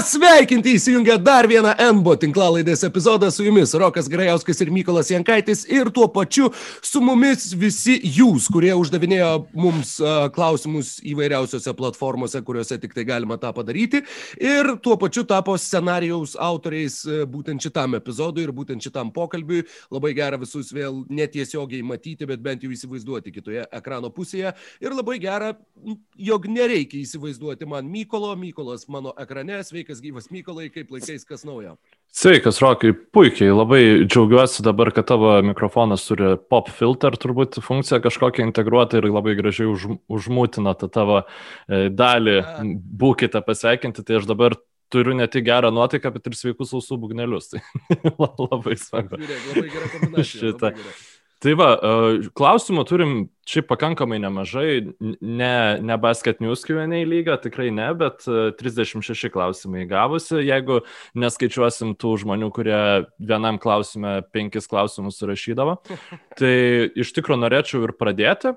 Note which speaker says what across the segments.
Speaker 1: Pasveikinti įsijungę dar vieną NBO tinklalaidės epizodą. Su jumis Rokas Grajauskas ir Mykolas Jankaitis ir tuo pačiu su mumis visi jūs, kurie uždavinėjo mums klausimus įvairiausiose platformose, kuriuose tik tai galima tą padaryti. Ir tuo pačiu tapo scenarijaus autoriais būtent šitam epizodui ir būtent šitam pokalbiui. Labai gera visus vėl netiesiogiai matyti, bet bent jau įsivaizduoti kitoje ekrano pusėje. Ir labai gera, jog nereikia įsivaizduoti man Mykolo, Mykolas mano ekrane, sveikas sveikas gyvas Mykolai, kaip laikais kas naujo.
Speaker 2: Sveikas, Rokai, puikiai, labai džiaugiuosi dabar, kad tavo mikrofonas turi pop filter, turbūt funkciją kažkokią integruotą ir labai gražiai už, užmūtina tą tavo e, dalį. Būkite pasveikinti, tai aš dabar turiu ne tik gerą nuotaiką, bet ir sveikus ausų būgnelius. Tai labai smagu.
Speaker 1: Žiūrėk, labai gera kombinacija. Šitą. Labai gera.
Speaker 2: Tai va, e, klausimų turim šiaip pakankamai nemažai, ne, ne basket news Q&A lygą, tikrai ne, bet 36 e, klausimai gavusi, jeigu neskaičiuosim tų žmonių, kurie vienam klausime penkis klausimus surašydavo. Tai iš tikrųjų norėčiau ir pradėti.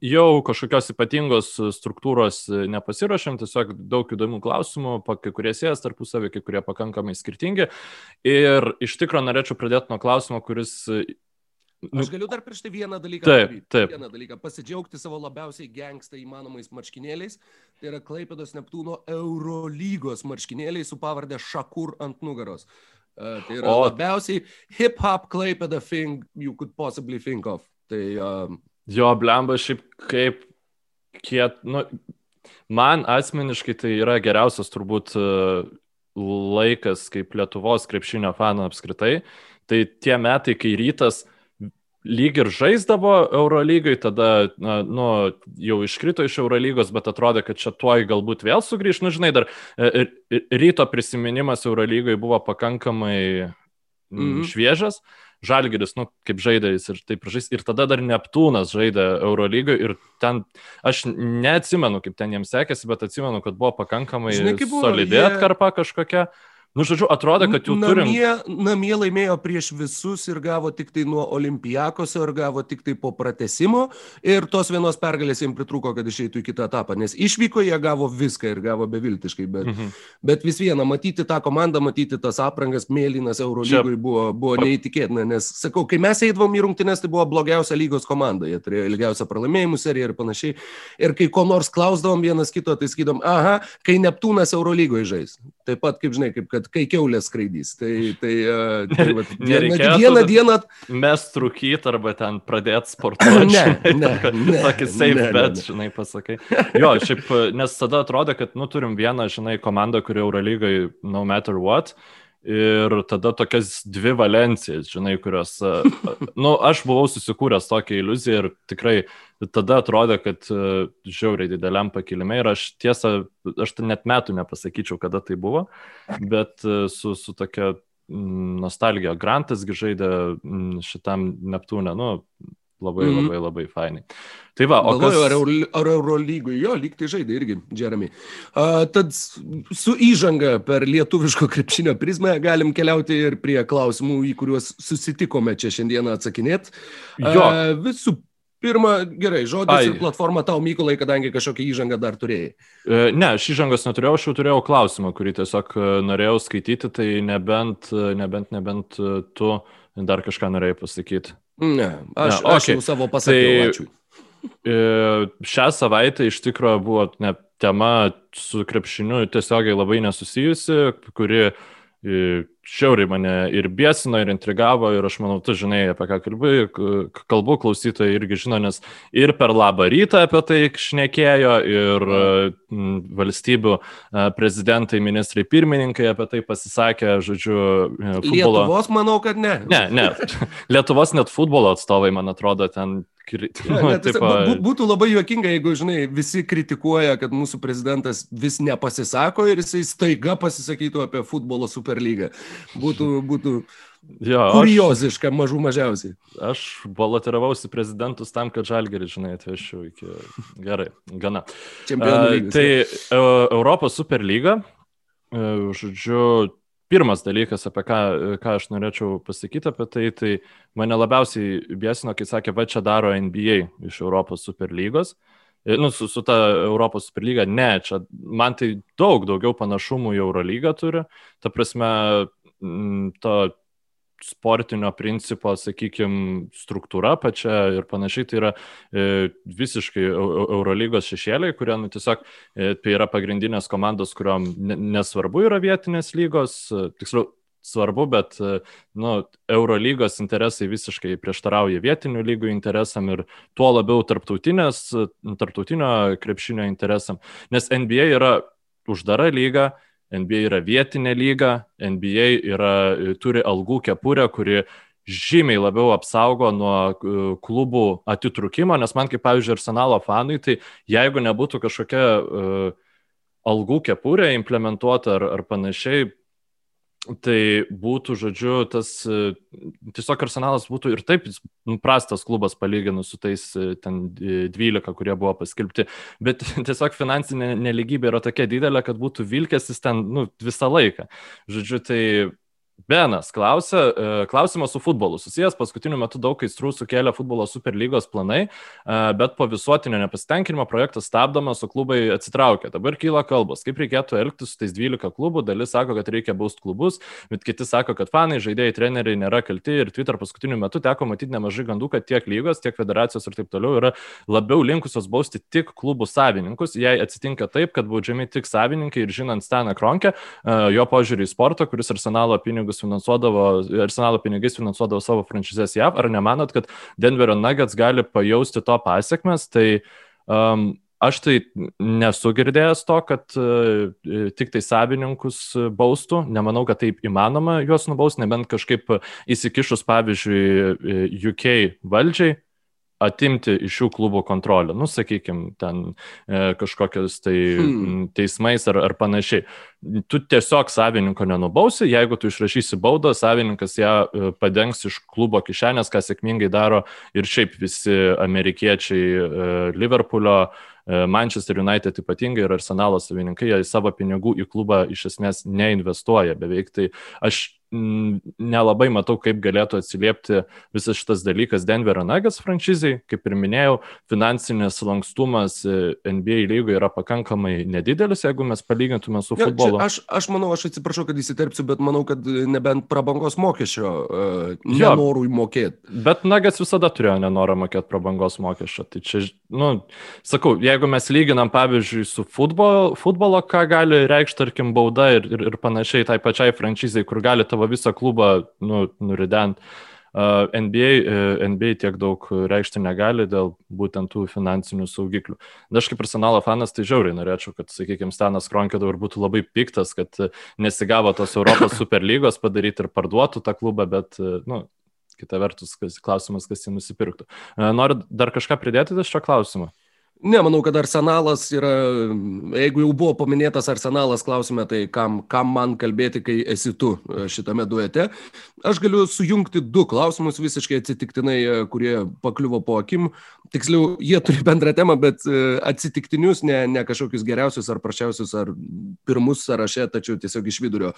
Speaker 2: Jau kažkokios ypatingos struktūros nepasirašėm, tiesiog daug įdomių klausimų, kai kurie siejas tarpusavį, kai kurie pakankamai skirtingi. Ir iš tikrųjų norėčiau pradėti nuo klausimo, kuris
Speaker 1: Aš galiu dar prieš tai vieną dalyką.
Speaker 2: Taip, daryti. taip.
Speaker 1: Vieną dalyką. Pasidžiaugti savo labiausiai gangsta įmanomais marškinėliais. Tai yra Klaipėdos Neptūno Eurolygos marškinėliai su pavardė Šakur ant nugaros. Uh, tai yra o... labiausiai hip-hop Klaipėda thing you could possibly think of. Tai, uh...
Speaker 2: Jo, blemba šiaip kaip kiet, nu, man asmeniškai tai yra geriausias turbūt uh, laikas kaip Lietuvos krepšinio fanų apskritai. Tai tie metai, kai rytas lyg ir žaisdavo Eurolygai, tada, na, nu, jau iškrito iš Eurolygos, bet atrodė, kad čia tuoj galbūt vėl sugrįž. Nu, žinai, dar e, ryto prisiminimas Eurolygai buvo pakankamai mm -hmm. šviežas. Žalgeris, nu, kaip žaidė jis ir taip žais. Ir tada dar Neptūnas žaidė Eurolygoje ir ten, aš neatsimenu, kaip ten jiems sekėsi, bet atsimenu, kad buvo pakankamai Žinai, buvo, solidė jie... atkarpa kažkokia. Nu, žodžiu, atrodo, kad jau turim.
Speaker 1: Namie, namie laimėjo prieš visus ir gavo tik tai nuo olimpijakoso ir gavo tik tai po pratesimo. Ir tos vienos pergalės jiems pritruko, kad išeitų į kitą etapą. Nes išvyko jie gavo viską ir gavo beviltiškai. Bet, mhm. bet vis viena, matyti tą komandą, matyti tas aprangas mėlynas Eurolygui buvo, buvo neįtikėtina. Nes, sakau, kai mes eidavom į rungtynes, tai buvo blogiausia lygos komanda. Jie turėjo ilgiausią pralaimėjimų seriją ir panašiai. Ir kai ko nors klausdavom vienas kito, tai sakydom, aha, kai Neptūnas Eurolygoje žais. Taip pat, kaip žinai, kaip kad kai keulės skraidys. Tai, tai, tai va,
Speaker 2: vieną, vieną dieną. Mes trukyti arba ten pradėti sportuoti.
Speaker 1: ne, ne, ne.
Speaker 2: Tokį safe ne, bet, ne, ne. žinai, pasakai. Jo, šiaip, nes tada atrodo, kad, nu, turim vieną, žinai, komandą, kuri Eurolygai no matter what. Ir tada tokias dvi valencijas, žinai, kurios, na, nu, aš buvau susikūręs tokią iliuziją ir tikrai tada atrodė, kad žiauriai dideliam pakilime ir aš tiesą, aš net metų nepasakyčiau, kada tai buvo, bet su, su tokia nostalgija. Grantasgi žaidė šitam Neptūne, nu, Labai, mm -hmm. labai, labai fainai. Tai va, o
Speaker 1: Galvoju, kas... ar, Euro, ar Eurolygui, jo, lyg tai žaidė irgi, Jeremy. Uh, tad su įžanga per lietuviško krepšinio prizmę galim keliauti ir prie klausimų, į kuriuos susitikome čia šiandieną atsakinėti. Uh, visų Pirma, gerai, žodis Ai. ir platforma tau, Mykolai, kadangi kažkokią įžangą dar turėjai.
Speaker 2: E, ne, aš įžangos neturėjau, aš jau turėjau klausimą, kurį tiesiog e, norėjau skaityti, tai nebent, e, nebent, nebent tu dar kažką norėjai pasakyti.
Speaker 1: Ne, aš, ne, okay. aš jau savo pasakiau. Tai.
Speaker 2: Šią savaitę iš tikrųjų buvo ne, tema su krepšiniu tiesiogiai labai nesusijusi, kuri šiauriai mane ir biesino, ir intrigavo, ir aš manau, tu žinai, apie ką kalbu, kalbu klausytojai irgi žino, nes ir per labą rytą apie tai šnekėjo, ir valstybių prezidentai, ministrai, pirmininkai apie tai pasisakė, žodžiu,
Speaker 1: e, futbolo. Lietuvos manau, kad ne.
Speaker 2: Ne, ne. Lietuvos net futbolo atstovai, man atrodo, ten
Speaker 1: Ja, ne, taip, būtų labai juokinga, jeigu, žinai, visi kritikuoja, kad mūsų prezidentas vis nepasisako ir jisai staiga pasisakytų apie futbolo superlygą. Būtų, būtų jo, kurioziška, aš, mažų mažiausiai.
Speaker 2: Aš balotiravausi prezidentus tam, kad žalgerį, žinai, atvešiu iki... Gerai, gana.
Speaker 1: Čempionų lygas.
Speaker 2: Uh, tai uh, Europos superlyga, uh, žodžiu, pirmas dalykas, apie ką, ką aš norėčiau pasakyti apie tai, tai mane labiausiai biesino, kai sakė, va čia daro NBA iš Europos superlygos. nu, su, su ta Europos Superlyga, ne, čia man tai daug daugiau panašumų į Eurolygą turi, ta prasme, to sportinio principo, sakykime, struktūra pačia ir panašiai, tai yra e, visiškai Eurolygos šešėliai, kurie nu, tiesiog e, tai yra pagrindinės komandos, kuriuom nesvarbu yra vietinės lygos, e, tiksliau, svarbu, bet nu, Eurolygos interesai visiškai prieštarauja vietinių lygų interesam ir tuo labiau tarptautinio krepšinio interesam, nes NBA yra uždara lyga, NBA yra vietinė lyga, NBA yra, turi algų kepurę, kuri žymiai labiau apsaugo nuo e, klubų atitrukimo, nes man kaip, pavyzdžiui, arsenalo fanui, tai jeigu nebūtų kažkokia uh, algų kepurė implementuota ar, ar panašiai, Tai būtų, žodžiu, tas e, tiesiog arsenalas būtų ir taip prastas klubas palyginus su tais e, ten 12, kurie buvo paskelbti, bet tiesiog finansinė neligybė yra tokia didelė, kad būtų vilkėsis ten nu, visą laiką. Žodžiu, tai Benas klausia, e, klausimas su futbolu susijęs, paskutiniu metu daug aistrų sukėlė futbolo superlygos planai, e, bet po visuotinio nepasitenkinimo projektas stabdomas, o klubai atsitraukia. Dabar kyla kalbos, kaip reikėtų elgtis su tais 12 klubų, dalis sako, kad reikia baust klubus, bet kiti sako, kad fanai, žaidėjai, treneriai nėra kalti. Ir Twitter paskutiniu metu teko matyti nemažai gandų, kad tiek lygos, tiek federacijos ir taip toliau yra labiau linkusios bausti tik klubų savininkus, jei atsitinka taip, kad baudžiami tik savininkai ir žinant Staną Kronkę, e, jo požiūrį į sportą, kuris arsenalo pinigus pinigus finansuodavo, arsenalo pinigais finansuodavo savo franšizės JAV, ar nemanot, kad Denverio Nuggets gali pajausti to pasiekmes, tai um, Aš tai nesu girdėjęs to, kad uh, tik tai savininkus baustų, nemanau, kad taip įmanoma juos nubausti, nebent kažkaip įsikišus, pavyzdžiui, UK valdžiai, atimti iš šių klubų kontrolę, nu, sakykime, ten e, kažkokios tai hmm. teismais ar, ar panašiai. Tu tiesiog savininko nenubausi, jeigu tu išrašysi baudą, savininkas ją e, padengs iš klubo kišenės, ką sėkmingai daro ir šiaip visi amerikiečiai e, Liverpoolio, e, Manchester United ypatingai ir Arsenalo savininkai, jie savo pinigų į klubą iš esmės neinvestuoja beveik. Tai aš nelabai matau, kaip galėtų atsiliepti visas šitas dalykas Denverio Nuggets franšizai. Kaip ir minėjau, finansinis lankstumas e, NBA lygoje yra pakankamai nedidelis, jeigu mes palygintume su futbolu.
Speaker 1: Ja, aš, aš manau, aš atsiprašau, kad įsiterpsiu, bet manau, kad nebent prabangos mokesčio uh, nenorui mokėti.
Speaker 2: Bet Nuggets visada turėjo nenorą mokėti prabangos mokesčio. Tai čia, nu, sakau, jeigu mes lyginam pavyzdžiui su futbolo, futbolo ką gali reikšti, tarkim, bauda ir, ir, ir panašiai tai pačiai franšizai, kur gali tavo savo visą klubą nu, nurident. NBA, NBA tiek daug reikšti negali dėl būtent tų finansinių saugiklių. Na, aš kaip personalo fanas tai žiauriai norėčiau, kad, sakykime, Stanas Kronkė dabar būtų labai piktas, kad nesigavo tos Europos superlygos padaryti ir parduotų tą klubą, bet, uh, nu, kita vertus, kas, klausimas, kas jį nusipirktų. Noriu dar kažką pridėti dėl šio klausimo?
Speaker 1: Ne, manau, kad arsenalas yra, jeigu jau buvo paminėtas arsenalas klausime, tai kam, kam man kalbėti, kai esi tu e, šitame duete. Aš galiu sujungti du klausimus visiškai atsitiktinai, e, kurie pakliuvo po akim. Tiksliau, jie turi bendrą temą, bet e, atsitiktinius, ne, ne kažkokius geriausius ar prašiausius ar pirmus sąraše, tačiau tiesiog iš vidurio.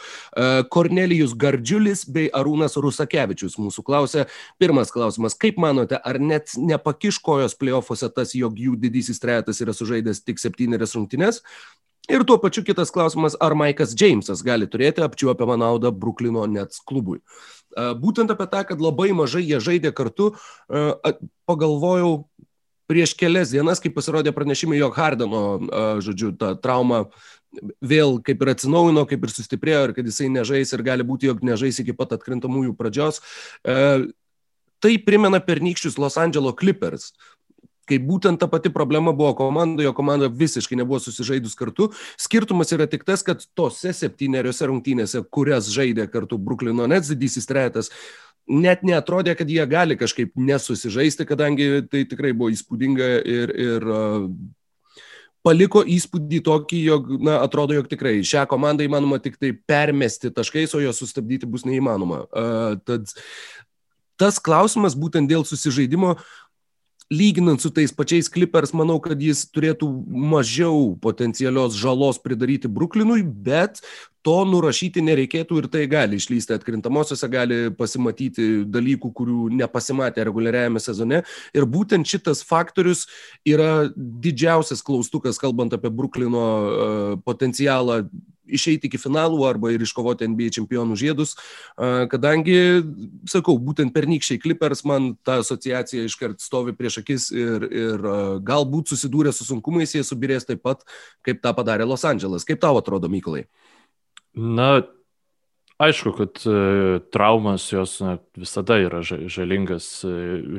Speaker 1: Kornelijus Gardžiulis bei Arūnas Rusakevičius mūsų klausė. Pirmas klausimas, kaip manote, ar net nepakiš kojos playoffuose tas, jog jų didysis didysis trejetas yra sužaidęs tik septynerias rungtynes. Ir tuo pačiu kitas klausimas, ar Maikas Džeimsas gali turėti apčiuopiamą naudą Bruklino Nets klubui. Būtent apie tą, kad labai mažai jie žaidė kartu, pagalvojau prieš kelias dienas, kai pasirodė pranešimai, jog Hardeno, žodžiu, ta trauma vėl kaip ir atsinaujino, kaip ir sustiprėjo ir kad jisai nežais ir gali būti, jog nežais iki pat atkrintamųjų pradžios. Tai primena pernykščius Los Angeles Clippers, kai būtent ta pati problema buvo komandoje, komanda visiškai nebuvo susižaidus kartu. Skirtumas yra tik tas, kad tose septyneriose rungtynėse, kurias žaidė kartu Bruklino Nets didysis trejetas, net neatrodė, kad jie gali kažkaip nesusižaisti, kadangi tai tikrai buvo įspūdinga ir, ir uh, paliko įspūdį tokį, jog, na, atrodo, jog tikrai šią komandą įmanoma tik tai permesti taškais, o jos sustabdyti bus neįmanoma. Uh, tad tas klausimas būtent dėl susižaidimo lyginant su tais pačiais Clippers, manau, kad jis turėtų mažiau potencialios žalos pridaryti Bruklinui, bet to nurašyti nereikėtų ir tai gali išlysti atkrintamosiose, gali pasimatyti dalykų, kurių nepasimatė reguliariajame sezone. Ir būtent šitas faktorius yra didžiausias klaustukas, kalbant apie Bruklino uh, potencialą išeiti iki finalų arba ir iškovoti NBA čempionų žiedus, kadangi, sakau, būtent pernykščiai Clippers man ta asociacija iškart stovi prieš akis ir, ir galbūt susidūrė su sunkumais, jie subirės taip pat, kaip tą padarė Los Andželas. Kaip tau atrodo, Mykolai?
Speaker 2: Na, Aišku, kad e, traumas jos na, visada yra žalingas e,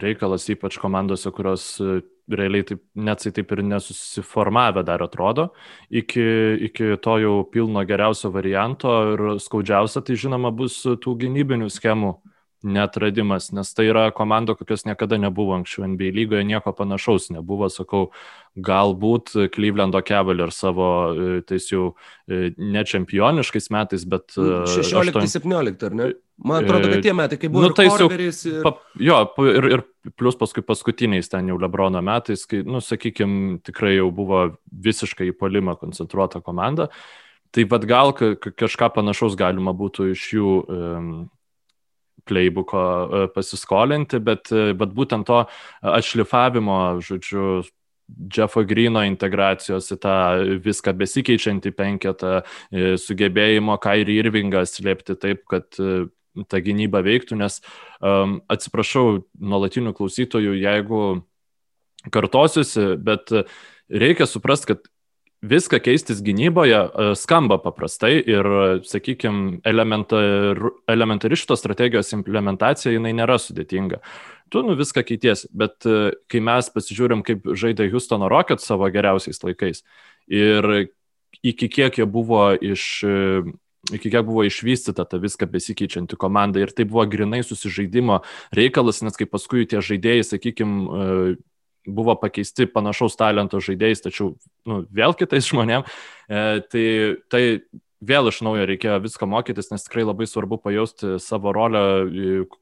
Speaker 2: reikalas, ypač komandose, kurios e, realiai taip, net tai taip ir nesusiformavę dar atrodo, iki, iki to jau pilno geriausio varianto ir skaudžiausia tai žinoma bus tų gynybinių schemų netradimas, nes tai yra komanda, kokios niekada nebuvo anksčiau NBA lygoje, nieko panašaus nebuvo, sakau, galbūt Clevelando Cavaliers savo e, tais jau e, ne čempioniškais metais, bet...
Speaker 1: 16-17, mm, 8... ar ne? Man atrodo, kad tie metai, kai buvo nu, tai jau, ir...
Speaker 2: Pa, jo, ir, ir plus paskui paskutiniais ten jau Lebrono metais, kai, nu, sakykime, tikrai jau buvo visiškai į polimą koncentruota komanda. Tai vad gal kažką panašaus galima būtų iš jų um, playbooko e, pasiskolinti, bet, e, bet būtent to atšlifavimo, žodžiu, Jeffo Grino integracijos į tą viską besikeičiantį penketą, e, sugebėjimo Kairį Irvingą slėpti taip, kad ta gynyba veiktų, nes um, atsiprašau nuolatinių klausytojų, jeigu kartosiuosi, bet reikia suprasti, kad viską keistis gynyboje e, skamba paprastai ir, sakykime, elementar, elementari šitos strategijos implementacija jinai nėra sudėtinga. Tu nu viską keities, bet e, kai mes pasižiūrim, kaip žaidė Houstono Rockets savo geriausiais laikais ir iki kiek jie buvo iš iki kiek buvo išvystyta ta viską besikeičianti komanda ir tai buvo grinai susižaidimo reikalas, nes kai paskui tie žaidėjai, sakykime, buvo pakeisti panašaus talento žaidėjais, tačiau nu, vėl kitais žmonėm, e, tai, tai vėl iš naujo reikėjo viską mokytis, nes tikrai labai svarbu pajausti savo rolę,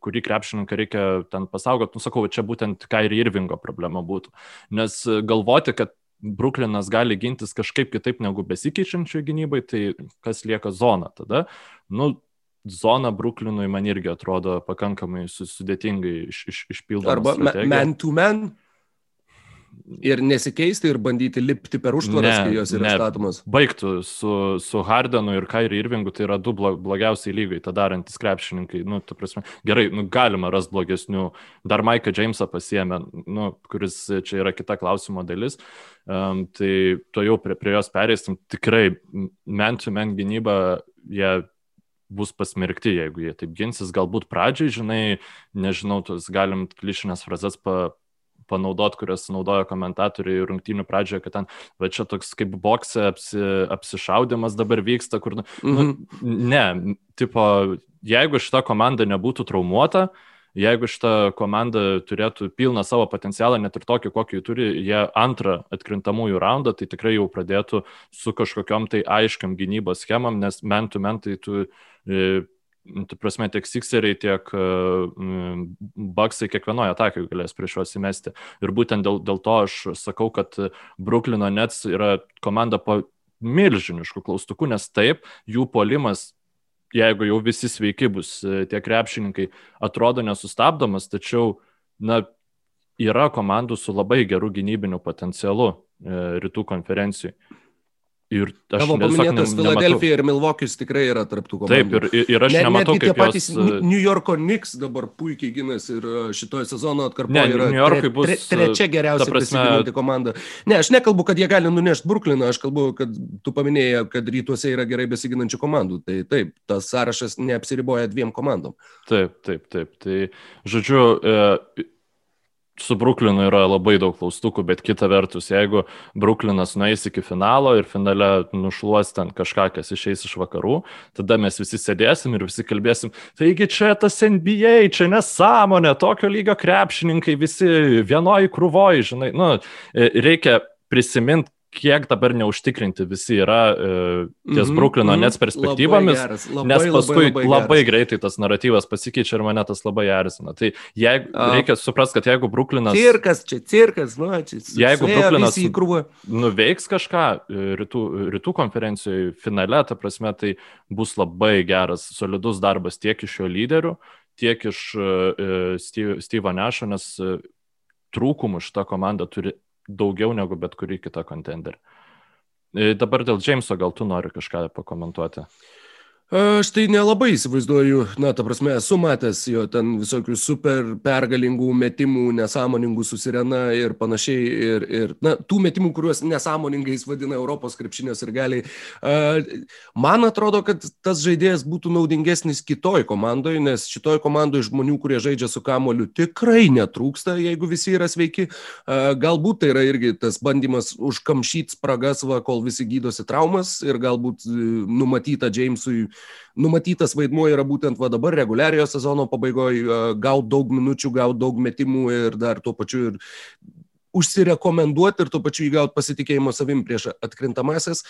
Speaker 2: kurį krepšininką reikia ten pasaugot. Nusakau, čia būtent Kairi Irvingo problema būtų. Nes galvoti, kad Bruklinas gali gintis kažkaip kitaip negu besikeičiančių gynybai, tai kas lieka zona tada? Nu, zona Bruklinui man irgi atrodo pakankamai sudėtingai iš, iš, išpildoma.
Speaker 1: Arba man to man ir nesikeisti ir bandyti lipti per užtvaras, kai jos yra ne, statomos.
Speaker 2: Baigtų su, su Hardenu ir Kairi Irvingu, tai yra du blogiausiai lygai, tą darantis krepšininkai. Nu, prasme, gerai, nu, galima ras blogesnių. Dar Maiką Jamesą pasiemė, nu, kuris čia yra kita klausimo dalis. Um, tai to jau prie, prie jos perėsim. Tikrai, man-to-man gynyba, jie bus pasmerkti, jeigu jie taip ginsis. Galbūt pradžiai, žinai, nežinau, tos galim klišinės frazes pa, panaudot, kurias naudojo komentatoriai rungtynių pradžioje, kad ten, va čia toks kaip bokse apsi, apsišaudimas dabar vyksta, kur, mm -hmm. nu, ne, tipo, jeigu šita komanda nebūtų traumuota, jeigu šita komanda turėtų pilną savo potencialą, net ir tokį, kokį turi, jie antrą atkrintamųjų raundą, tai tikrai jau pradėtų su kažkokiam tai aiškiam gynybos schemam, nes mentų mentai tu e, Nu, tu prasme, tiek Sixeriai, tiek uh, Bucksai kiekvienoje atakai galės prieš juos įmesti. Ir būtent dėl, dėl to aš sakau, kad Bruklino Nets yra komanda po milžiniškų klaustukų, nes taip, jų polimas, jeigu jau visi sveiki bus e, tie krepšininkai, atrodo nesustabdomas, tačiau, na, yra komandų su labai geru gynybiniu potencialu e, rytų konferencijai.
Speaker 1: Ir aš Tavo paminėtas Filadelfija ir Milvokis tikrai yra tarptų komandų.
Speaker 2: Taip, ir, ir aš Net, nematau, kaip tie
Speaker 1: patys jos... E, New Yorko Knicks dabar puikiai gynasi ir e, šitoje sezono atkarpoje
Speaker 2: yra tre,
Speaker 1: bus, tre, trečia geriausia prasme... komanda. Ne, aš nekalbu, kad jie gali nunešti Brukliną, aš kalbu, kad tu paminėjai, kad rytuose yra gerai besiginančių komandų. Tai taip, tas sąrašas neapsiriboja dviem komandom.
Speaker 2: Taip, taip, taip. Tai, žodžiu, e, su Bruklinu yra labai daug klaustukų, bet kita vertus, jeigu Bruklinas nueis iki finalo ir finale nušluos ten kažką, kas išeis iš vakarų, tada mes visi sėdėsim ir visi kalbėsim, taigi čia tas NBA, čia nesąmonė, tokio lygio krepšininkai, visi vienoji krūvoji, žinai, nu, reikia prisiminti, kiek dabar neužtikrinti visi yra e, ties mm -hmm, Bruklino mm -hmm. nets perspektyvomis, labai geras, labai, nes paskui labai, labai, labai greitai tas naratyvas pasikeičia ir mane tas labai erzina. Tai jeigu, A. reikia suprasti, kad jeigu Bruklinas...
Speaker 1: Cirkas, čia cirkas, nu, čia.
Speaker 2: Jeigu Bruklinas nuveiks kažką e, rytų, rytų konferencijoje finale, ta prasme, tai bus labai geras, solidus darbas tiek iš jo lyderių, tiek iš uh, Steve, Steve'o Nešo, nes uh, trūkumų šita komanda turi daugiau negu bet kurį kitą kontenderį. E, dabar dėl Jameso gal tu nori kažką pakomentuoti?
Speaker 1: Aš tai nelabai įsivaizduoju, na, ta prasme, esu matęs jo ten visokių super pergalingų metimų, nesąmoningų susirena ir panašiai. Ir, ir na, tų metimų, kuriuos nesąmoningais vadina Europos krepšinės ir galiai. Man atrodo, kad tas žaidėjas būtų naudingesnis kitoj komandai, nes šitoj komandai žmonių, kurie žaidžia su kamoliu, tikrai netrūksta, jeigu visi yra sveiki. Galbūt tai yra irgi tas bandymas užkamšyti spragas, va, kol visi gydosi traumas ir galbūt e, numatyta Jamesui numatytas vaidmuo yra būtent va dabar reguliariojo sezono pabaigoje gauti daug minučių, gauti daug metimų ir dar tuo pačiu ir užsirekomenduoti ir tuo pačiu įgauti pasitikėjimo savim prieš atkrintamasis.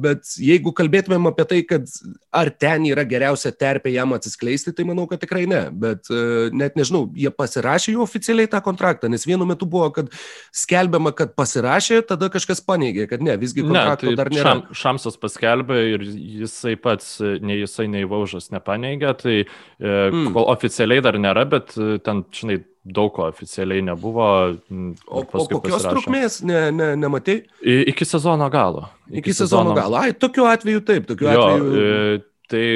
Speaker 1: Bet jeigu kalbėtumėm apie tai, kad ar ten yra geriausia terpė jam atsiskleisti, tai manau, kad tikrai ne. Bet net nežinau, jie pasirašė jau oficialiai tą kontraktą, nes vienu metu buvo, kad skelbiama, kad pasirašė, tada kažkas paneigė, kad ne, visgi kontrakto ne, tai dar nėra.
Speaker 2: Šam, šamsas paskelbė ir jisai pats, nei jisai, nei Vaužas nepaneigė, tai mm. kol oficialiai dar nėra, bet ten, žinai, daug ko oficialiai nebuvo.
Speaker 1: O, o kokios trukmės ne, ne, nematai?
Speaker 2: I, iki sezono galo.
Speaker 1: Iki, iki sezono, sezono galo. Ai, tokiu atveju taip, tokiu jo, atveju.
Speaker 2: E, tai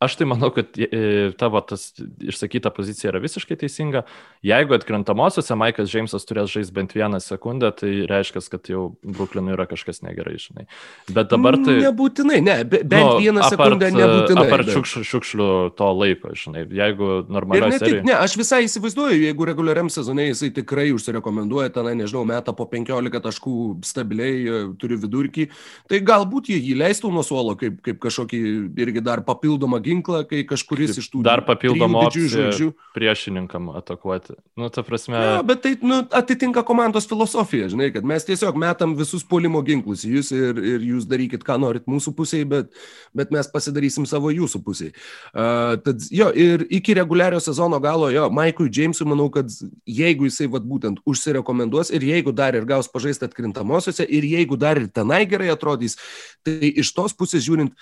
Speaker 2: Aš tai manau, kad e, tavo tas išsakyta pozicija yra visiškai teisinga. Jeigu atkrintamosiose Maikas Džeimsas turės žaisti bent vieną sekundę, tai reiškia, kad jau Bruklinui yra kažkas negerai, žinai. Bet dabar tai...
Speaker 1: Nebūtinai, ne, be, bent nu, vieną apart, sekundę nebūtinai.
Speaker 2: Apart bet... šiukšlių, to laiko, žinai. Jeigu normaliai...
Speaker 1: Ne, serijai... ne, aš visai įsivaizduoju, jeigu reguliariam sezonai jisai tikrai užsirekomenduoja, tenai, nežinau, metą po 15 taškų stabiliai, e, turi vidurkį, tai galbūt jį leistų nuo suolo kaip, kaip kažkokį irgi dar papildomą ginklą ginklą, kai kažkuris iš tų
Speaker 2: dar papildomų žodžių priešininkam atakuoti. Nu, ta prasme.
Speaker 1: Ja, bet tai nu, atitinka komandos filosofija, žinai, kad mes tiesiog metam visus polimo ginklus į jūs ir, ir jūs darykit, ką norit mūsų pusėje, bet, bet mes pasidarysim savo jūsų pusėje. Uh, tad jo, ir iki reguliario sezono galo, jo, Maikui Jamesui manau, kad jeigu jisai vat būtent užsirekomenduos ir jeigu dar ir gaus pažaisti atkrintamosiose ir jeigu dar ir tenai gerai atrodys, tai iš tos pusės žiūrint,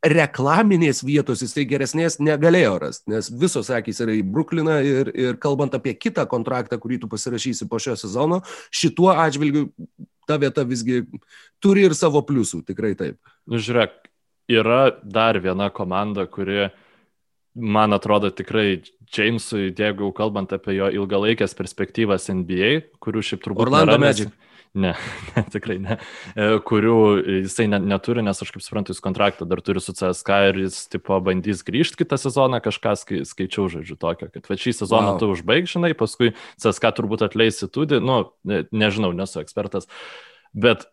Speaker 1: reklaminės vietos jisai geresnės negalėjo rasti, nes visos akys yra į Brukliną ir, ir kalbant apie kitą kontraktą, kurį tu pasirašysi po šio sezono, šituo atžvilgiu ta vieta visgi turi ir savo pliusų, tikrai taip.
Speaker 2: Nu, žiūrėk, yra dar viena komanda, kuri, man atrodo, tikrai Jamesui, jeigu kalbant apie jo ilgalaikės perspektyvas NBA, kurių šiaip turbūt...
Speaker 1: Orlando nėra, Magic. Nes
Speaker 2: Ne, ne, tikrai ne. E, kurių jisai net neturi, nes aš kaip suprantu, jis kontraktą dar turi su CSK ir jis tipo bandys grįžti kitą sezoną, kažką skai, skaičiau žodžiu tokio, kad va šį sezoną wow. tu užbaig, žinai, paskui CSK turbūt atleisi tudį, nu, nežinau, nesu ekspertas, bet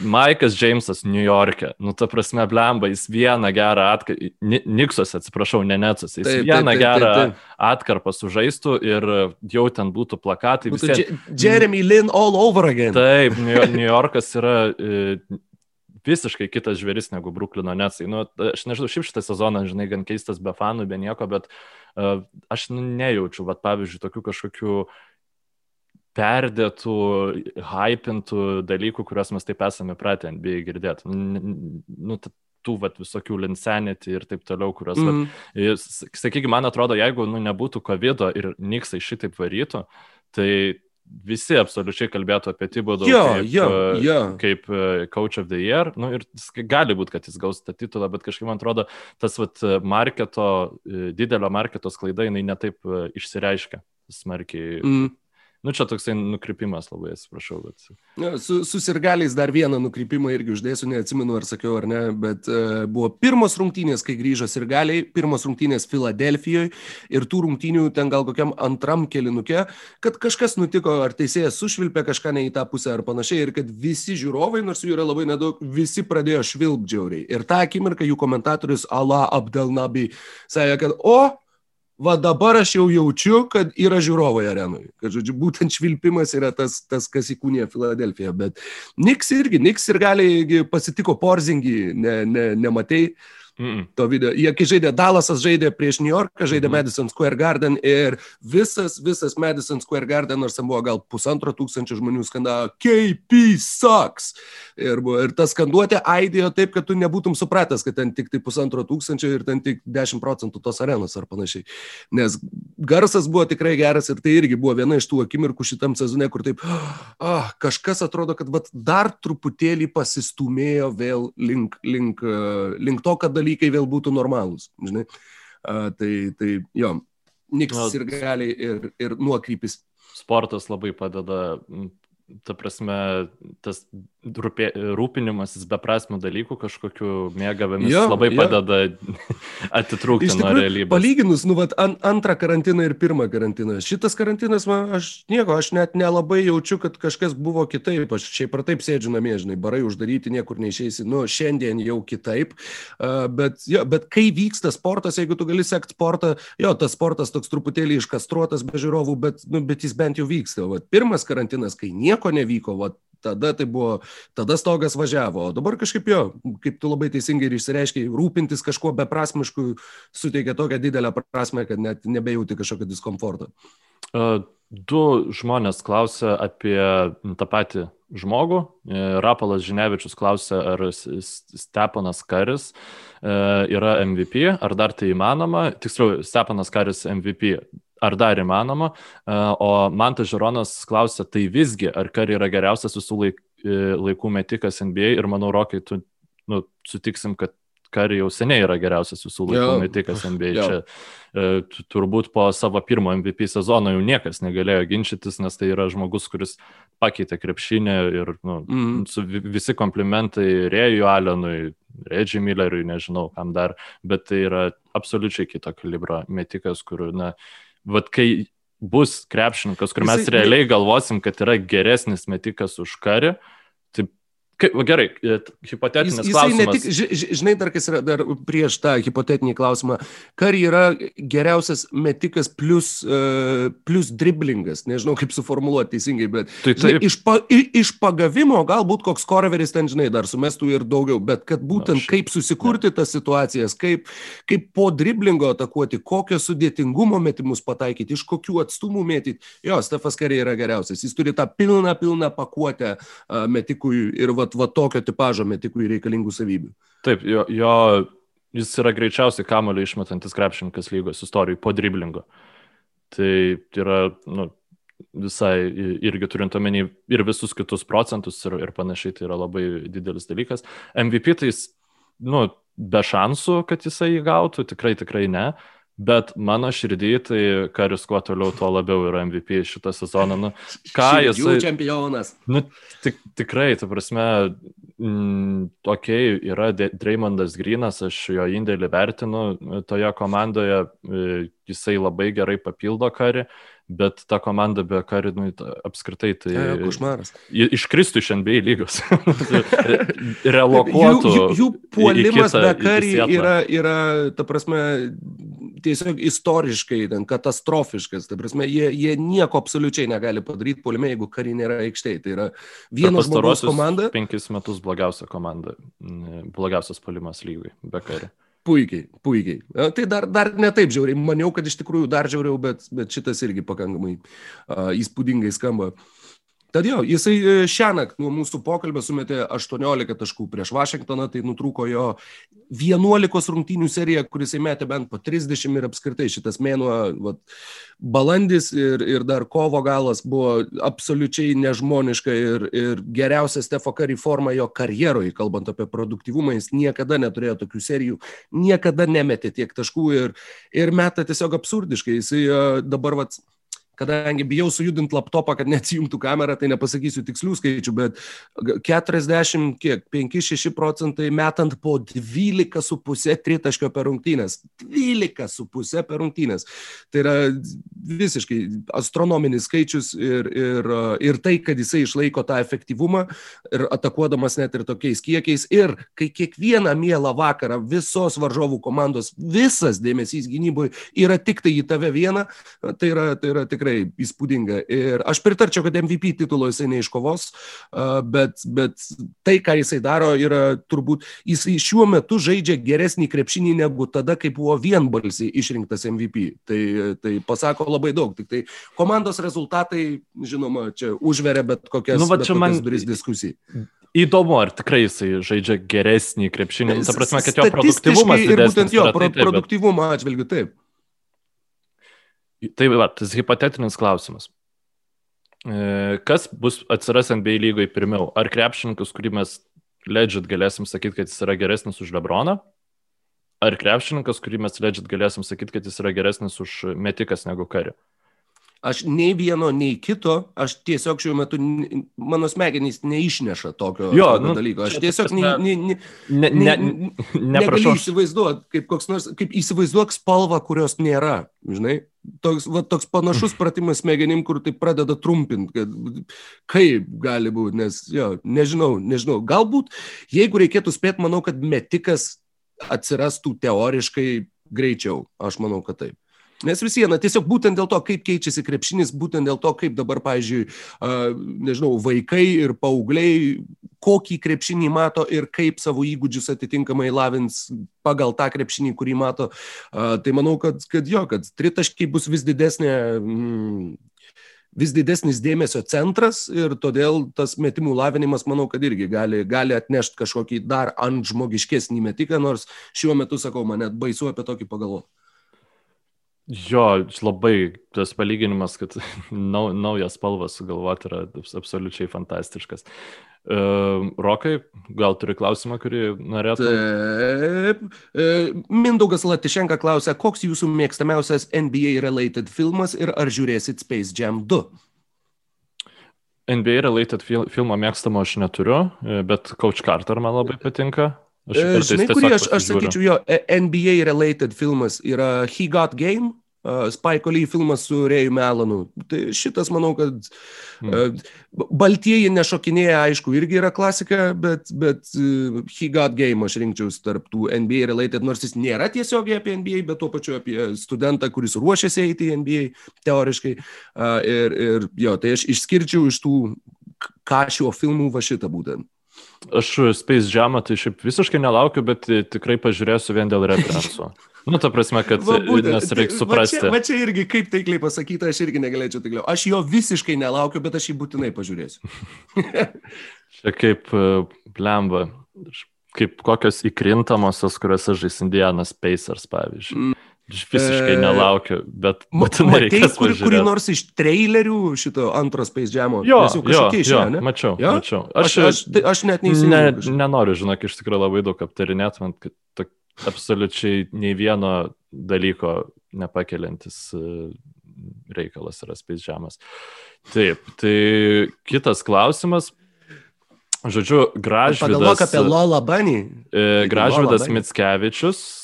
Speaker 2: Maikas Džeimsas New York'e, nu ta prasme, blemba, jis vieną gerą atkarpą, Niksos, atsiprašau, ne Netsus, jis taip, vieną taip, gerą taip, taip. atkarpą sužaistų ir jau ten būtų plakatai.
Speaker 1: Būtų visi... Jeremy Lin all over again.
Speaker 2: Taip, New Yorkas yra e, visiškai kitas žvėris negu Bruklino Netsai. Nu, aš nežinau, šiaip šitą sezoną, žinai, gan keistas be fanų, be nieko, bet uh, aš nu, nejaučiu, vat, pavyzdžiui, tokių kažkokių uh, perdėtų, hypintų dalykų, kuriuos mes taip esame pratę NBA girdėti. Nu, tų vat, visokių linsenity ir taip toliau, kurios, mm. vat, sakykime, man atrodo, jeigu nu, nebūtų COVID ir Niksai šitaip varytų, tai visi absoliučiai kalbėtų apie Tibodą
Speaker 1: kaip, jo, jo.
Speaker 2: kaip Coach of the Year. Nu, ir gali būti, kad jis gaus tą titulą, bet kažkaip man atrodo, tas vat, marketo, didelio marketo sklaida, jinai netaip išsireiškia smarkiai. Mm. Nu, čia toksai nukrypimas labai, atsiprašau. Bet...
Speaker 1: Ja, su, su sirgaliais dar vieną nukrypimą irgi uždėsiu, neatsimenu ar sakiau ar ne, bet uh, buvo pirmos rungtynės, kai grįžo sirgaliai, pirmos rungtynės Filadelfijoje ir tų rungtynių ten gal kokiam antram kelinuke, kad kažkas nutiko, ar teisėjas sušvilpė kažką ne į tą pusę ar panašiai ir kad visi žiūrovai, nors jų yra labai nedaug, visi pradėjo švilpdžiauriai. Ir tą akimirką jų komentatorius Allah Abdelnabi sakė, kad o, va dabar aš jau jaučiu, kad yra žiūrovai arenui. Kad, žodžiu, būtent švilpimas yra tas, tas kas įkūnė Filadelfiją. Bet Niks irgi, Niks ir gali pasitiko Porzingį, ne, ne, nematei. Mm -mm. To video. Jie kai žaidė Dallasas, žaidė prieš New Yorką, žaidė mm. Madison Square Garden ir visas, visas Madison Square Garden, nors ten buvo gal pusantro tūkstančio žmonių skandavo KP sucks. Ir, buvo, ir tas skanduotė aidėjo taip, kad tu nebūtum supratęs, kad ten tik tai pusantro tūkstančio ir ten tik 10 procentų tos arenos ar panašiai. Nes garsas buvo tikrai geras ir tai irgi buvo viena iš tų akimirkų šitam sezone, kur taip, ah, kažkas atrodo, kad dar truputėlį pasistumėjo vėl link, link, link to, kad dalykai vėl būtų normalūs. Žinai? A, tai, tai jo, Niks ir gali ir, ir nuokrypis.
Speaker 2: Sportas labai padeda ta prasme, tas rūpė, rūpinimasis beprasmių dalykų, kažkokiu mėgavimis jo, labai jo. padeda atitrūkti tikrųjų, nuo realybės.
Speaker 1: Palyginus, nu, vat, an, antrą karantiną ir pirmą karantiną. Šitas karantinas, man, aš nieko, aš net nelabai jaučiu, kad kažkas buvo kitaip. Aš šiaip ar taip sėdžiu namie, žinai, barai uždaryti, niekur neišeisi. Nu, šiandien jau kitaip. Uh, bet, jo, bet kai vyksta sportas, jeigu tu gali sekti sportą, jo, tas sportas toks truputėlį iškastruotas be žiūrovų, bet, nu, bet jis bent jau vyksta. Vat, pirmas karantinas, kai nieko nevyko, vat, tada tai buvo, tada stogas važiavo, o dabar kažkaip jo, kaip tu labai teisingai ir išsireiškiai, rūpintis kažkuo beprasmišku suteikia tokią didelę prasme, kad net nebejauti kažkokio diskomforto.
Speaker 2: Du žmonės klausia apie tą patį žmogų. E, Rapolas Žinevičius klausia, ar Stepanas Karis e, yra MVP, ar dar tai įmanoma. Tiksliau, Stepanas Karis MVP ar dar įmanoma. E, o Mantas Žironas klausia, tai visgi, ar Kari yra geriausias visų laik, e, laikų metikas NBA ir manau, Rokai, tu nu, sutiksim, kad Kari jau seniai yra geriausias visų laikų jo. metikas NBA. Jo. Čia e, turbūt po savo pirmo MVP sezono jau niekas negalėjo ginčytis, nes tai yra žmogus, kuris pakeitė krepšinę ir nu, mm. visi komplimentai Rėjui Alenui, Reggie Milleriui, nežinau kam dar, bet tai yra absoliučiai kito kalibro metikas, kur, na, vat kai bus krepšininkas, kur mes realiai galvosim, kad yra geresnis metikas už karį, Kaip, gerai, e, hipotetinis jis, klausimas. Ne tik,
Speaker 1: ži, žinai, dar kas yra dar prieš tą hipotetinį klausimą. Kari yra geriausias metikas plus, uh, plus driblingas. Nežinau, kaip suformuoluoti teisingai, bet tai, žinai, iš, pa, iš pagavimo galbūt koks koreveris ten, žinai, dar sumestų ir daugiau, bet kad būtent Na, kaip susikurti ne. tas situacijas, kaip, kaip po driblingo atakuoti, kokio sudėtingumo metimus pataikyti, iš kokių atstumų mėtyti. Jo, Stefas Kari yra geriausias. Jis turi tą pilną, pilną pakuotę uh, metikui ir va vat, vat tokio tipožo metikui reikalingų savybių.
Speaker 2: Taip, jo, jo jis yra greičiausiai kamulio išmetantis krepšininkas lygos istorijai po driblingo. Tai yra nu, visai irgi turint omeny ir visus kitus procentus ir, ir panašiai, tai yra labai didelis dalykas. MVP tai jis, nu, be šansų, kad jisai įgautų, tikrai, tikrai ne. Bet mano širdį, tai Karis kuo toliau, tuo labiau yra MVP šitą sezoną. Nu, ką jis...
Speaker 1: Jų čempionas.
Speaker 2: Nu, tik, tikrai, ta prasme, mm, okei, okay, yra Dreymondas Grinas, aš jo indėlį vertinu toje komandoje, e, jisai labai gerai papildo Karį, bet ta komanda be Karį, nu, apskritai, tai...
Speaker 1: Ja, košmaras.
Speaker 2: Iškristų iš NBA lygos. Relokuotų.
Speaker 1: Jų, jų, jų puolimas be Karį yra, yra, ta prasme, tiesiog istoriškai ten katastrofiškas. Tai prasme, jie, jie nieko absoliučiai negali padaryti polime, jeigu kariai nėra aikštėje. Tai yra vienas žmogus komanda.
Speaker 2: Penkis metus blogiausia komanda, blogiausias polimas lygai, be kariai.
Speaker 1: Puikiai, puikiai. Tai dar, dar ne taip žiauriai. Maniau, kad iš tikrųjų dar žiauriau, bet, bet šitas irgi pakankamai uh, įspūdingai skamba. Uh, Tad jo, jisai e, šią naktį nuo mūsų pokalbio sumetė 18 taškų prieš Vašingtoną, tai nutrūko jo 11 rungtynių serija, kuris įmetė bent po 30 ir apskritai šitas mėnuo, vat, balandis ir, ir dar kovo galas buvo absoliučiai nežmoniška ir, ir geriausia Stefo Kari forma jo karjeroje, kalbant apie produktivumą, jis niekada neturėjo tokių serijų, niekada nemetė tiek taškų ir, ir meta tiesiog absurdiškai. Jisai e, dabar vat, kadangi bijau sujudinti laptopą, kad neatsijungtų kamerą, tai nepasakysiu tikslių skaičių, bet 40, kiek, 5-6 procentai metant po 12,5 tritaškio per rungtynės. 12,5 per rungtynės. Tai yra visiškai astronominis skaičius ir, ir, ir tai, kad jisai išlaiko tą efektyvumą ir atakuodamas net ir tokiais kiekiais. Ir kai kiekvieną mielą vakarą visos varžovų komandos visas dėmesys gynyboje yra tik tai į tave vieną, tai yra, tai yra tikrai įspūdinga. Ir aš pritarčiau, kad MVP titulo jisai neiškovos, bet, bet tai, ką jisai daro, yra turbūt, jisai šiuo metu žaidžia geresnį krepšinį negu tada, kai buvo vienbalsiai išrinktas MVP. Tai, tai pasako labai daug. Tik tai komandos rezultatai, žinoma, čia užveria bet kokias, nu, bet kokias man... duris diskusijai.
Speaker 2: Įdomu, ar tikrai jisai žaidžia geresnį krepšinį. Nu, ta prasme, kad jo produktyvumas.
Speaker 1: Ir būtent jo pro, tai, produktyvumo bet... atžvilgiu taip.
Speaker 2: Tai va, tas hipotetinis klausimas. E, kas bus atsiras NBA lygoje pirmiau? Ar krepšininkas, kurį mes legit galėsim sakyti, kad jis yra geresnis už Lebroną? Ar krepšininkas, kurį mes legit galėsim sakyti, kad jis yra geresnis už metikas negu karių?
Speaker 1: Aš nei vieno, nei kito, aš tiesiog šiuo metu, mano smegenys neišneša tokio, jo, nu, dalyko. Aš tiesiog ne, ne, ne, ne, ne, ne, negaliu įsivaizduoti, kaip koks nors, kaip įsivaizduok spalvą, kurios nėra, žinai. Toks, va, toks panašus pratimas smegenim, kur tai pradeda trumpinti, kad kaip gali būti, nes, jo, nežinau, nežinau. Galbūt, jeigu reikėtų spėti, manau, kad metikas atsirastų teoriškai greičiau. Aš manau, kad taip. Nes vis viena, tiesiog būtent dėl to, kaip keičiasi krepšinis, būtent dėl to, kaip dabar, pavyzdžiui, nežinau, vaikai ir paaugliai, kokį krepšinį mato ir kaip savo įgūdžius atitinkamai lavins pagal tą krepšinį, kurį mato. Tai manau, kad, kad jo, kad tritaškiai bus vis didesnė. Mm, vis didesnis dėmesio centras ir todėl tas metimų lavinimas, manau, kad irgi gali, gali atnešti kažkokį dar ant žmogiškesnį metiką, nors šiuo metu, sakau, man net baisu apie tokį pagalvoti.
Speaker 2: Jo, labai tas palyginimas, kad nau, naujas spalvas sugalvoti yra absoliučiai fantastiškas. Uh, Rokai, gal turi klausimą, kurį norėtum?
Speaker 1: Taip. E, Mindaugas Latišenka klausia, koks jūsų mėgstamiausias NBA related filmas ir ar žiūrėsit Space Jam 2?
Speaker 2: NBA related fil filmą mėgstamo aš neturiu, e, bet Coach Carter man labai patinka.
Speaker 1: Aš Žinai, kurį aš, aš sakyčiau, jo, NBA related filmas yra He Got Game, uh, Spike Lee filmas su Rėju Melanu. Tai šitas, manau, kad uh, Baltieji nešokinėja, aišku, irgi yra klasika, bet, bet uh, He Got Game aš rinkčiausi tarp tų NBA related, nors jis nėra tiesiogiai apie NBA, bet tuo pačiu apie studentą, kuris ruošiasi eiti į NBA teoriškai. Uh, ir, ir jo, tai aš išskirčiau iš tų ką šiuo filmu va šitą būtent.
Speaker 2: Aš Space Jamą tai šiaip visiškai nelaukiu, bet tikrai pažiūrėsiu vien dėl referenso. Nu, ta prasme, kad būtent, nes reikia suprasti.
Speaker 1: Va čia, va čia irgi, kaip taikliai pasakyta, aš irgi negalėčiau taikliau. Aš jo visiškai nelaukiu, bet aš jį būtinai pažiūrėsiu.
Speaker 2: čia kaip blemba, kaip kokios įkrintamosios, kuriuose žais Indianas Pacers, pavyzdžiui. Mm. Aš visiškai nelaukiu, bet
Speaker 1: būtinai reikia. Kur, kurį nors iš trailerių šito antros Space Jam'o?
Speaker 2: Jo, jau kažkokie išėjo, ne? Mačiau, ja? mačiau.
Speaker 1: Aš, aš, aš, tai aš net neįsivaizduoju.
Speaker 2: Ne, nenoriu, žinok, iš tikrųjų labai daug aptarinėt, man kad to, absoliučiai nei vieno dalyko nepakeliantis e, reikalas yra Space Jam'as. Taip, tai kitas klausimas. Žodžiu, Gražvydas.
Speaker 1: Pagalvok apie Lola Bunny.
Speaker 2: E, Gražvydas Mitskevičius E,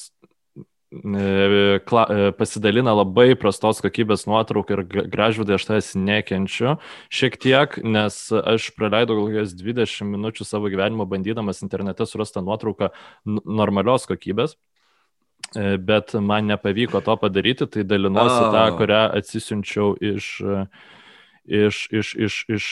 Speaker 2: kla, e, pasidalina labai prastos kokybės nuotrauką ir gražvidai aš tavęs nekenčiu šiek tiek, nes aš praleidau kokias 20 minučių savo gyvenimo bandydamas internete surastą nuotrauką normalios kokybės. E, bet man nepavyko to padaryti, tai dalinuosi oh. tą, kurią atsisiunčiau iš, iš, iš, iš, iš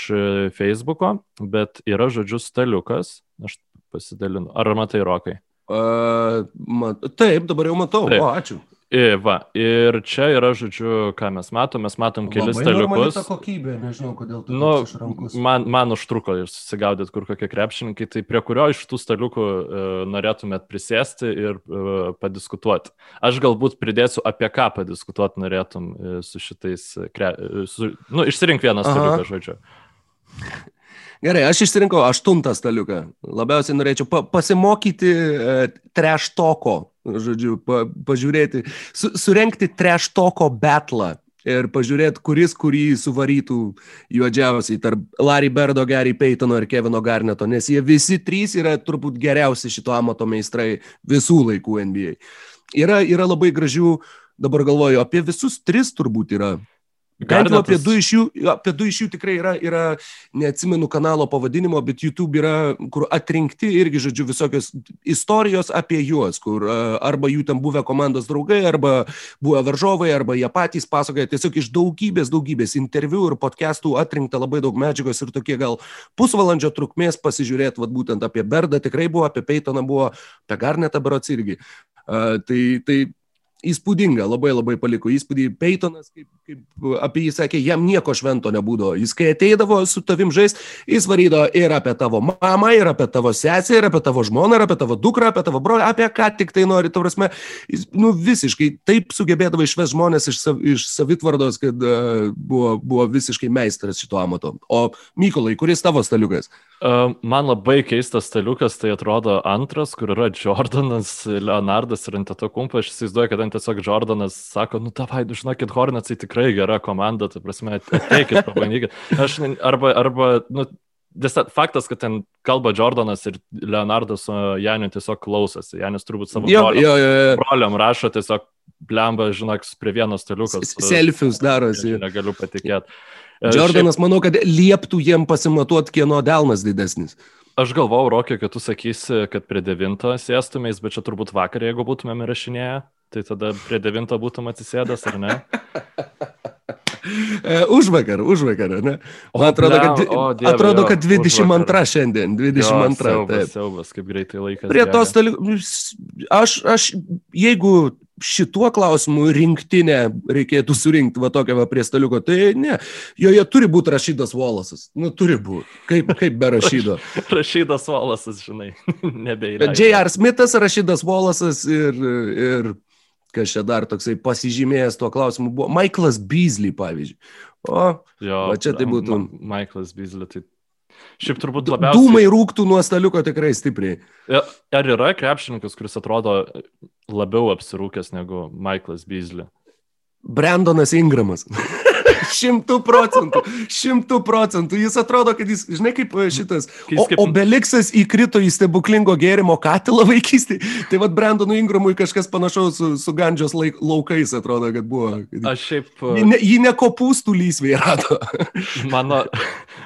Speaker 2: Facebooko, bet yra žodžiu staliukas, aš pasidalinu. Ar matai, Rokai?
Speaker 1: Uh, mat, taip, dabar jau matau. Taip. O, ačiū.
Speaker 2: I, va, ir čia yra, žodžiu, ką mes matom, mes matom kelis staliukus.
Speaker 1: Kokybė, nežinau, kodėl tu
Speaker 2: nu, man, man užtruko susigaudyti, kur kokie krepšininkai, tai prie kurio iš tų staliukų e, norėtumėt prisėsti ir e, padiskutuoti. Aš galbūt pridėsiu, apie ką padiskutuoti norėtum e, su šitais, kre, e, su, nu, išsirink vieną staliuką, žodžiu.
Speaker 1: Gerai, aš išsirinkau aštuntą staliuką. Labiausiai norėčiau pa pasimokyti e, treštoko, žodžiu, pa pažiūrėti, su surenkti treštoko betlą ir pažiūrėti, kuris kurį suvarytų juodžiausiai tarp Larry Berdo, Gary Paytono ir Kevino Garneto, nes jie visi trys yra turbūt geriausi šito amato meistrai visų laikų NBA. Yra, yra labai gražių, dabar galvoju, apie visus tris turbūt yra Bent jau apie du iš jų, apie du iš jų tikrai yra, yra, neatsimenu kanalo pavadinimo, bet YouTube yra, kur atrinkti irgi, žodžiu, visokios istorijos apie juos, kur arba jų ten buvę komandos draugai, arba buvę varžovai, arba jie patys pasakoja tiesiog iš daugybės, daugybės interviu ir podcastų atrinkta labai daug medžiagos ir tokie gal pusvalandžio trukmės pasižiūrėti, vad būtent apie Berdą tikrai buvo, apie Peitoną buvo, apie Garnetą Berots irgi. Uh, tai, tai įspūdinga, labai labai paliko įspūdį. Peitonas, kaip, kaip apie jį sakė, jam nieko švento nebūdavo. Jis, kai ateidavo su tavim žais, jis varydavo ir apie tavo mamą, ir apie tavo sesę, ir apie tavo žmoną, ir apie tavo dukrą, apie tavo brolį, apie ką tik tai nori. Tau prasme, jis, nu, visiškai taip sugebėdavo išves žmonės iš, sav, iš savitvardos, kad uh, buvo, buvo visiškai meistras šito amato. O Mykolai, kuris tavo staliukas?
Speaker 2: Uh, man labai keistas staliukas, tai atrodo antras, kur yra Jordanas, Leonardas ir Anteto Kumpa. Aš įsivaizduoju, kad ten tiesiog Jordanas sako, nu tavai, žinokit, Hornetsai tikrai gera komanda, tai prasme, ateikit, pabandykit. Aš arba, arba, nu, faktas, kad ten kalba Jordanas ir Leonardas Janiu tiesiog klausosi. Janis turbūt savo
Speaker 1: jo, broliam, jo, jo, jo.
Speaker 2: broliam rašo tiesiog blemba, žinok, prie vieno staliukos.
Speaker 1: Selfius darosi.
Speaker 2: Negaliu patikėti.
Speaker 1: Jordanas, manau, kad lieptų jiem pasimatuoti, kieno delnas didesnis.
Speaker 2: Aš galvau, Rokė, kad tu sakysi, kad prie devinto sėstumės, bet čia turbūt vakar, jeigu būtumėm įrašinėję, tai tada prie devinto būtum atsisėdęs, ar ne?
Speaker 1: už vakar, už vakar, ne? Man atrodo, kad, o, dieve, atrodo, kad 22 šiandien, 22. Jo,
Speaker 2: siaubas, siaubas, kaip greitai laikas.
Speaker 1: Prie tos dalykų, aš, aš, jeigu šituo klausimu rinktinę reikėtų surinkti va tokią va prie staliuko, tai ne, joje turi būti rašydas Volasas, nu turi būti, kaip, kaip be rašydo.
Speaker 2: rašydas Volasas, žinai, nebeįleidžia.
Speaker 1: J.R. Smithas, rašydas Volasas ir, ir kas čia dar toksai pasižymėjęs tuo klausimu buvo Michaelas Beasley, pavyzdžiui. O, jo, va čia tai būtų.
Speaker 2: Ma Michaelas Beasley, tai Šiaip turbūt labiausiai.
Speaker 1: Dūmai rūktų nuo staliuko tikrai stipriai.
Speaker 2: Ar yra krepšininkas, kuris atrodo labiau apsirūkęs negu Michaelas Beasley?
Speaker 1: Brandonas Ingramas. Šimtų procentų. Šimtų procentų. Jis atrodo, kad jis, žinai, kaip e, šitas. O. Obeliksas įkrito į stebuklingo gėrimo katilą vaikystį. Tai vad Brandonui Ingramui kažkas panašaus su, su Gandžios laik, laukais atrodo, kad buvo.
Speaker 2: Aš šiaip.
Speaker 1: Ne, jį ne kopūstų lysvėje rado.
Speaker 2: mano,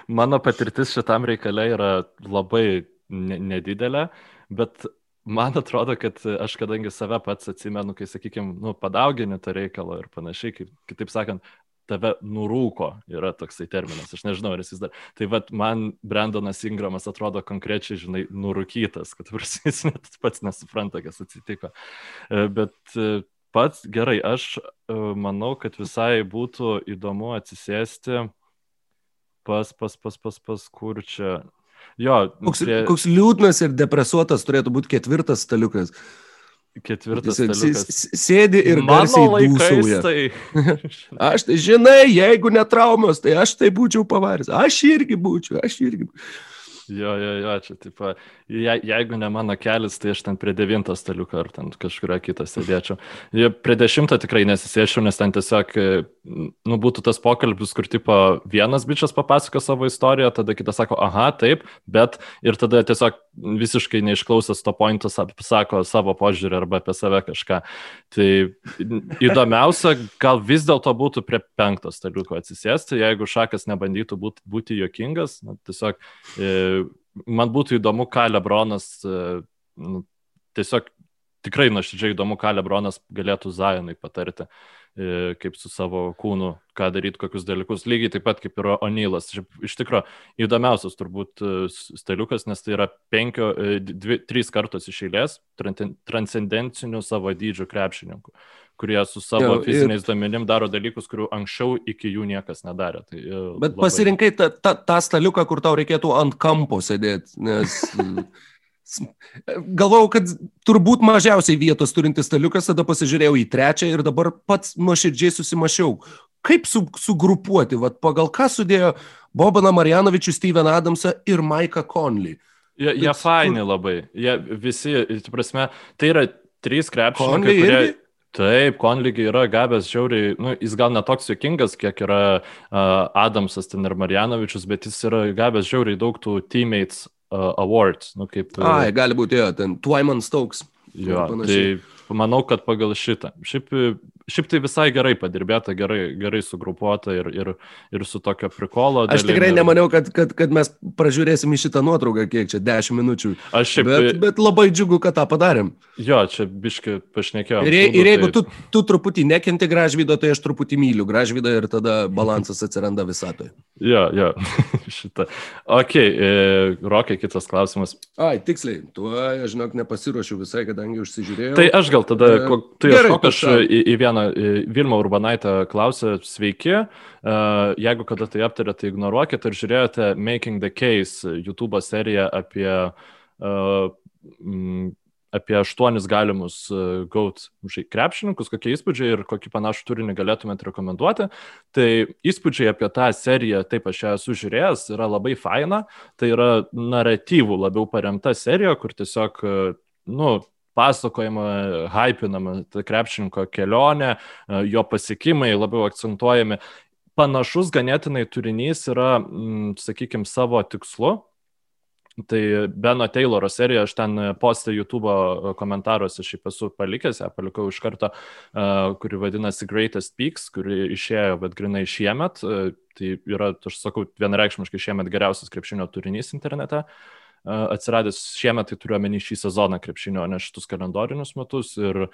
Speaker 2: mano patirtis šitam reikalė yra labai nedidelė, bet man atrodo, kad aš kadangi save pats atsimenu, kai, sakykime, nu, padaugini tą reikalą ir panašiai, kaip, kitaip sakant, tave nurūko, yra toksai terminas, aš nežinau, ar jis dar. Tai vad man Brandonas Ingramas atrodo konkrečiai, žinai, nurūkytas, kad jis net pats nesupranta, kas atsitiko. E, bet e, pats gerai, aš e, manau, kad visai būtų įdomu atsisėsti pas, pas, pas, pas, pas kur čia. Jo,
Speaker 1: koks, prie... koks liūdnas ir depresuotas turėtų būti ketvirtas staliukas.
Speaker 2: Ketvirtas staliukas.
Speaker 1: Sėdi ir garsiai dūsauja. Tai... aš tai žinai, jeigu netraumos, tai aš tai būčiau pavaręs. Aš irgi būčiau, aš irgi.
Speaker 2: Jo, jo, jo, čia taip, je, jeigu ne mano kelias, tai aš ten prie devinto staliuko ar ten kažkurio kito sėdėčiau. Prie dešimto tikrai nesisėčiau, nes ten tiesiog, nu, būtų tas pokalbis, kur tipo vienas bičias papasako savo istoriją, tada kitas sako, aha, taip, bet ir tada tiesiog visiškai neišklausęs to pointo sako savo požiūrį arba apie save kažką. Tai įdomiausia, gal vis dėlto būtų prie penkto staliuko atsisėsti, jeigu šakas nebandytų būti, būti jokingas, na, tiesiog e, man būtų įdomu, ką Lebronas, e, nu, tiesiog tikrai nuoširdžiai įdomu, ką Lebronas galėtų Zajonui patarti, e, kaip su savo kūnu, ką daryti, kokius dalykus. Lygiai taip pat kaip ir Onylas. Iš tikrųjų, įdomiausias turbūt e, stiliukas, nes tai yra penkio, dvi, trys kartos iš eilės transcendencinių savo dydžių krepšininkų kurie su savo jo, fiziniais ir... duomenim daro dalykus, kurių anksčiau iki jų niekas nedarė. Tai,
Speaker 1: e, Bet labai... pasirinkai tą, tą, tą staliuką, kur tau reikėtų ant kampo sėdėti, nes galvojau, kad turbūt mažiausiai vietos turintis staliukas, tada pasižiūrėjau į trečią ir dabar pats nuoširdžiai susimašiau, kaip su, sugrupuoti, vat, pagal ką sudėjo Bobaną Marjanovičių, Steven Adamsą ir Maiką Conley.
Speaker 2: Jie, jie faini labai, jie visi, tai prasme, tai yra trys krepšininkai, kurie... Irgi? Taip, Konlygiai yra gavęs žiauriai, nu, jis gal netoks juokingas, kiek yra uh, Adamsas ten ir Marjanovičius, bet jis yra gavęs žiauriai daug tų teammates uh, awards. Nu, kaip,
Speaker 1: Ai, gali būti, jo, ten Twyman Stokes.
Speaker 2: Jo, tai manau, kad pagal šitą. Šiaip Šiaip tai visai gerai padirbėta, gerai, gerai sugrupuota ir, ir, ir su tokio prikolo.
Speaker 1: Aš tikrai nemaniau, kad, kad, kad mes pražiūrėsim į šitą nuotrauką, kiek čia 10 minučių.
Speaker 2: Aš šiaip.
Speaker 1: Bet, bet labai džiugu, kad tą padarėm.
Speaker 2: Jo, čia biški pašnekėjau.
Speaker 1: Ir, ir jeigu tai... tu, tu truputį nekenti gražvydo, tai aš truputį myliu gražvydą ir tada balansas atsiranda visatoje.
Speaker 2: Jo, jo, šitą. Ok, e, Rokai, kitas klausimas.
Speaker 1: Ai, tiksliai, tuo aš žinok nepasiruošiu visai, kadangi užsižiūrėjau.
Speaker 2: Tai aš gal tada, e, tu ieškok aš į, į vieną E, Vilma Urbanaitė klausė, sveiki, e, jeigu kada tai aptarė, tai ignoruokit ir žiūrėjote Making the Case YouTube seriją apie, e, apie aštuonis galimus GAUT krepšininkus, kokie įspūdžiai ir kokį panašų turinį galėtumėte rekomenduoti. Tai įspūdžiai apie tą seriją, taip aš ją esu žiūrėjęs, yra labai faina, tai yra naratyvų labiau paremta serija, kur tiesiog, nu, pasakojama, hypinama ta krepšininko kelionė, e, jo pasiekimai labiau akcentuojami. Panašus ganėtinai turinys yra, sakykime, savo tikslu. Tai Beno Tayloro serija, aš ten postą YouTube komentaruose šiaip esu palikęs, ją palikau iš karto, e, kuri vadinasi Greatest Peaks, kuri išėjo, bet grinai šiemet. E, tai yra, aš sakau, vienareikšmiškai šiemet geriausias krepšinio turinys internete. Uh, atsiradęs šiemet, tai turiu omeny šį sezoną krepšinio, ne šitus kalendorinius metus. Ir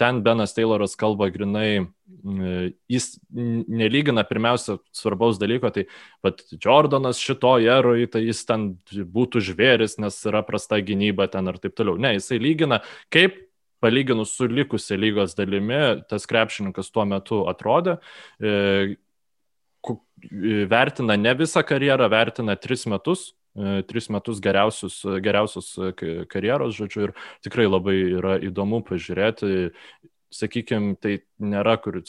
Speaker 2: ten Benas Tayloras kalba grinai, jis nelygina pirmiausia svarbaus dalyko, tai pat Jordanas šito eroj, tai jis ten būtų žvėris, nes yra prasta gynyba ten ir taip toliau. Ne, jisai lygina, kaip palyginus su likusia lygos dalimi, tas krepšininkas tuo metu atrodė. E, vertina ne visą karjerą, vertina tris metus, E, tris metus geriausius, geriausius e, karjeros, žodžiu, ir tikrai labai yra įdomu pažiūrėti. Sakykime, tai nėra, kur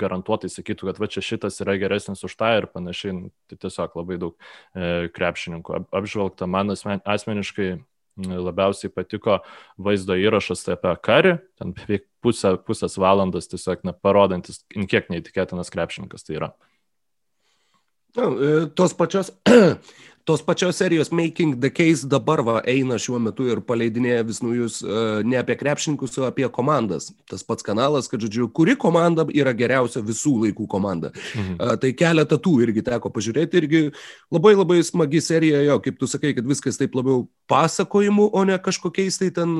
Speaker 2: garantuotai sakytų, kad va čia šitas yra geresnis už tą ir panašiai. Nu, tai tiesiog labai daug e, krepšininkų apžvelgta. Man asmeniškai labiausiai patiko vaizdo įrašas tai apie karį, ten beveik pusę, pusės valandos tiesiog na, parodantis, kiek neįtikėtinas krepšininkas tai yra.
Speaker 1: Na, tos pačios tos pačios serijos Making the Case dabar va eina šiuo metu ir paleidinėja vis naujus, uh, ne apie krepšininkus, o apie komandas. Tas pats kanalas, kad, žodžiu, kuri komanda yra geriausia visų laikų komanda. Mhm. Uh, tai keletą tų irgi teko pažiūrėti, irgi labai labai smagi serija, jo, kaip tu sakai, kad viskas taip labiau pasakojimu, o ne kažkokiais tai ten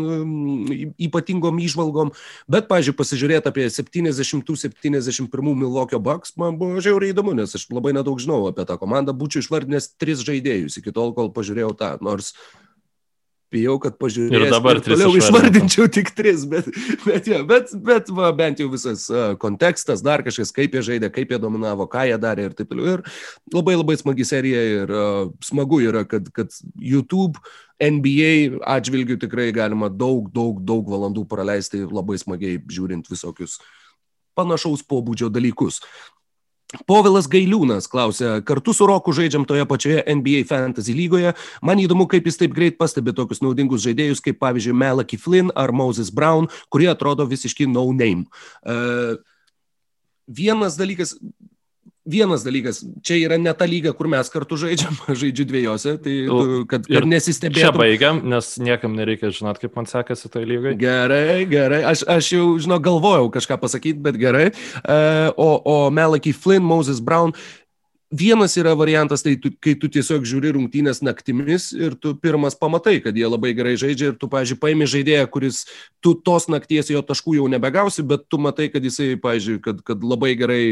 Speaker 1: ypatingom išvalgom. Bet, pažiūrėjau, pasižiūrėti apie 70-71 Milokio Bucks man buvo žiauriai įdomu, nes aš labai nedaug žinau apie tą komandą, būčiau išvardinęs tris žaidėjus žiūrėjus iki tol, kol pažiūrėjau tą, nors bijau, kad pažiūrėjau.
Speaker 2: Ir dabar
Speaker 1: ir toliau išvardinčiau tik tris, bet, bet, ja, bet, bet va, bent jau visas kontekstas, dar kažkas, kaip jie žaidė, kaip jie dominavo, ką jie darė ir taip toliau. Ir labai labai smagi serija ir uh, smagu yra, kad, kad YouTube, NBA atžvilgių tikrai galima daug, daug, daug valandų praleisti labai smagiai žiūrint visokius panašaus pobūdžio dalykus. Povilas Gailiūnas klausia, kartu su Roku žaidžiam toje pačioje NBA Fantasy lygoje. Man įdomu, kaip jis taip greit pastebi tokius naudingus žaidėjus, kaip pavyzdžiui Melaki Flynn ar Moses Brown, kurie atrodo visiškai no name. Uh, vienas dalykas, vienas dalykas, čia yra ne ta lyga, kur mes kartu žaidžiam, žaidžiu dviejose, tai kad, kad nesistebėtum.
Speaker 2: Čia baigiam, nes niekam nereikia žinot, kaip man sekasi toj lygai.
Speaker 1: Gerai, gerai, aš, aš jau, žinau, galvojau kažką pasakyti, bet gerai. Uh, o, o Melaki Flynn, Moses Brown, Vienas yra variantas, tai tu, kai tu tiesiog žiūri rungtynės naktimis ir tu pirmas pamatai, kad jie labai gerai žaidžia ir tu, pažiūrėjau, paimi žaidėją, kuris tu tos nakties jo taškų jau nebegausi, bet tu matai, kad jisai, pažiūrėjau, kad, kad labai gerai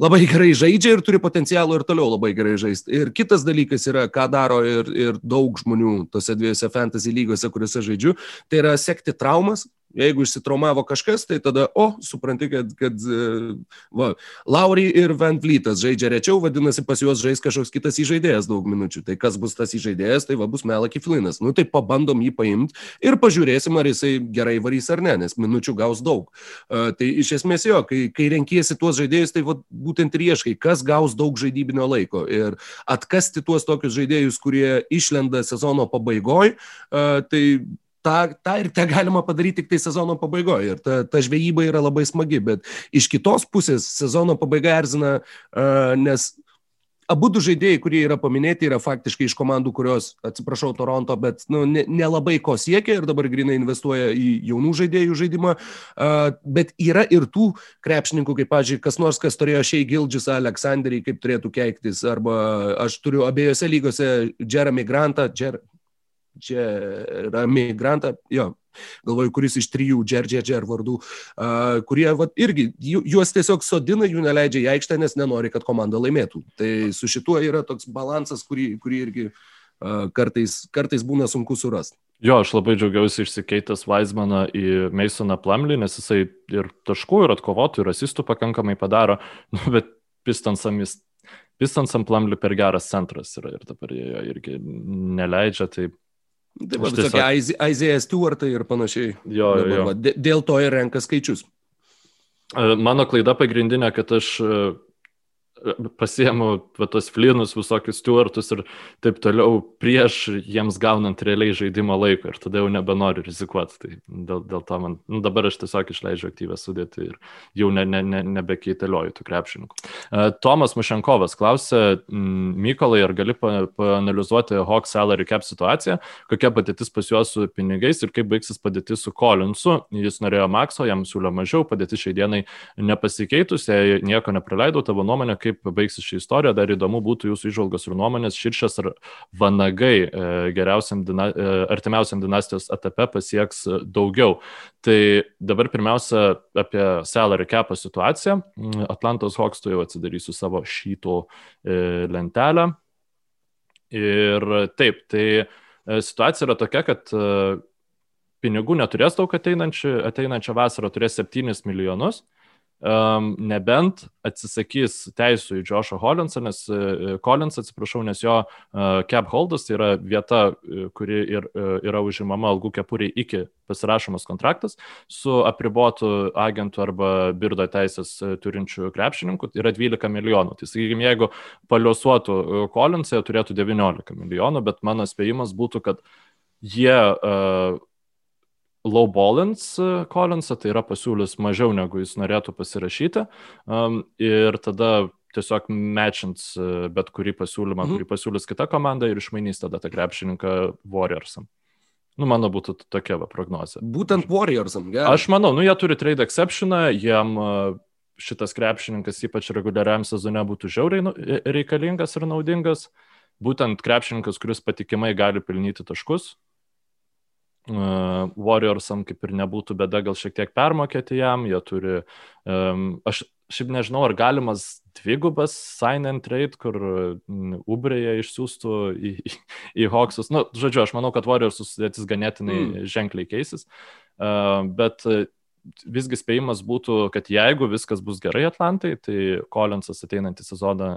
Speaker 1: labai gerai žaidžia ir turi potencialų ir toliau labai gerai žaisti. Ir kitas dalykas yra, ką daro ir, ir daug žmonių tose dviejose fantasy lygose, kuriuose žaidžiu, tai yra sekti traumas, Jeigu išsitraumavo kažkas, tai tada, o, supranti, kad, kad e, va, Lauri ir Van Vlytas žaidžia rečiau, vadinasi, pas juos žais kažkoks kitas įžaidėjas daug minučių. Tai kas bus tas įžaidėjas, tai va bus Melaki Flinas. Nu, tai pabandom jį paimti ir pažiūrėsim, ar jisai gerai varys ar ne, nes minučių gaus daug. Uh, tai iš esmės jo, kai, kai renkiesi tuos žaidėjus, tai va, būtent ir ieškai, kas gaus daug žaidybinio laiko. Ir atkasti tuos tokius žaidėjus, kurie išlenda sezono pabaigoje, uh, tai tą, tą ir tą galima padaryti tik tai sezono pabaigoje. Ir ta, ta žvejyba yra labai smagi, bet iš kitos pusės sezono pabaiga erzina, uh, nes abu du žaidėjai, kurie yra paminėti, yra faktiškai iš komandų, kurios, atsiprašau, Toronto, bet nu, nelabai ne ko siekia ir dabar grinai investuoja į jaunų žaidėjų žaidimą. Uh, bet yra ir tų krepšininkų, kaip, pažiūrėjau, kas nors, kas turėjo šiai Gildžis Aleksandrį, kaip turėtų keiktis, arba aš turiu abiejose lygose Jeremy Grantą, Jer... Jeremy Grantą, jo, galvoju, kuris iš trijų Džerdžer vardų, uh, kurie vat, irgi ju, juos tiesiog sodina, jų neleidžia į aikštę, nes nenori, kad komanda laimėtų. Tai su šituo yra toks balansas, kurį, kurį irgi uh, kartais, kartais būna sunku surasti.
Speaker 2: Jo, aš labai džiaugiausi išsikeitęs Weizmaną į Masoną Plumley, nes jisai ir taškų, ir atkovotų, ir asistų pakankamai padaro, nu, bet Pistonsams Pistonsam Plumley per geras centras yra ir dabar jie irgi neleidžia, tai
Speaker 1: Tai va, visokie tiesiog... Isaiah Stewartai ir panašiai.
Speaker 2: Jo, jo, jo.
Speaker 1: Dėl to ir renka skaičius.
Speaker 2: Mano klaida pagrindinė, kad aš pasiemu va, tos flinus, visokius stuartus ir taip toliau prieš jiems gaunant realiai žaidimo laiko ir tada jau nebenoriu rizikuoti. Tai dėl, dėl to man, nu, dabar aš tiesiog išleidžiu aktyvę sudėti ir jau ne, ne, ne, nebekeitelioju tų krepšininkų. Uh, Tomas Mušenkovas klausė, Mykolai, ar gali pa, paanalizuoti Hawk salary cap situaciją, kokia padėtis pas juos su pinigais ir kaip baigsis padėtis su Kolinsu. Jis norėjo Makso, jam siūlė mažiau, padėtis šiai dienai nepasikeitus, jei nieko nepraleidau, tavo nuomonė, kaip kaip baigsis ši istorija. Dar įdomu būtų jūsų išvalgos ir nuomonės. Širšas ar vanagai e, geriausiam, dina, e, artimiausiam dinastijos etape pasieks daugiau. Tai dabar pirmiausia apie salary capą situaciją. Atlantos Hawks tu jau atsidarysiu savo šito e, lentelę. Ir taip, tai situacija yra tokia, kad pinigų neturės daug ateinančią, ateinančią vasarą, turės 7 milijonus um, nebent atsisakys teisų į Joshą Hollinsą, nes uh, Collins, atsiprašau, nes jo uh, cap holdas tai yra vieta, uh, kuri ir, uh, yra užimama algų kepuriai iki pasirašomas kontraktas su apribotu agentu arba birdo teisės uh, turinčių krepšininkų, tai yra 12 milijonų. Tai sakykime, jeigu paliuosuotų uh, Collinsą, jie turėtų 19 milijonų, bet mano spėjimas būtų, kad jie uh, lowballins Collinsą, tai yra pasiūlys mažiau negu jis norėtų pasirašyti um, ir tada tiesiog matchins uh, bet kurį pasiūlymą, mhm. kurį pasiūlys kita komanda ir išmainys tada tą krepšininką Warriorsam. Nu, mano būtų tokia va prognozija.
Speaker 1: Būtent Warriorsam, gerai.
Speaker 2: Aš manau, nu, jie turi trade exceptioną, jiem uh, šitas krepšininkas ypač reguliariam sezone būtų žiauriai nu, reikalingas ir naudingas. Būtent krepšininkas, kuris patikimai gali pelnyti taškus, Warriorsam kaip ir nebūtų bėda gal šiek tiek permokėti jam, jie turi, um, aš šiaip nežinau, ar galimas dvigubas sign and trade, kur Ubrėje išsiųstų į, į, į Hawksus. Nu, žodžiu, aš manau, kad Warriors susidėtis ganėtinai mm. ženkliai keisis, uh, bet visgi spėjimas būtų, kad jeigu viskas bus gerai Atlantai, tai Collinsas ateinantį sezoną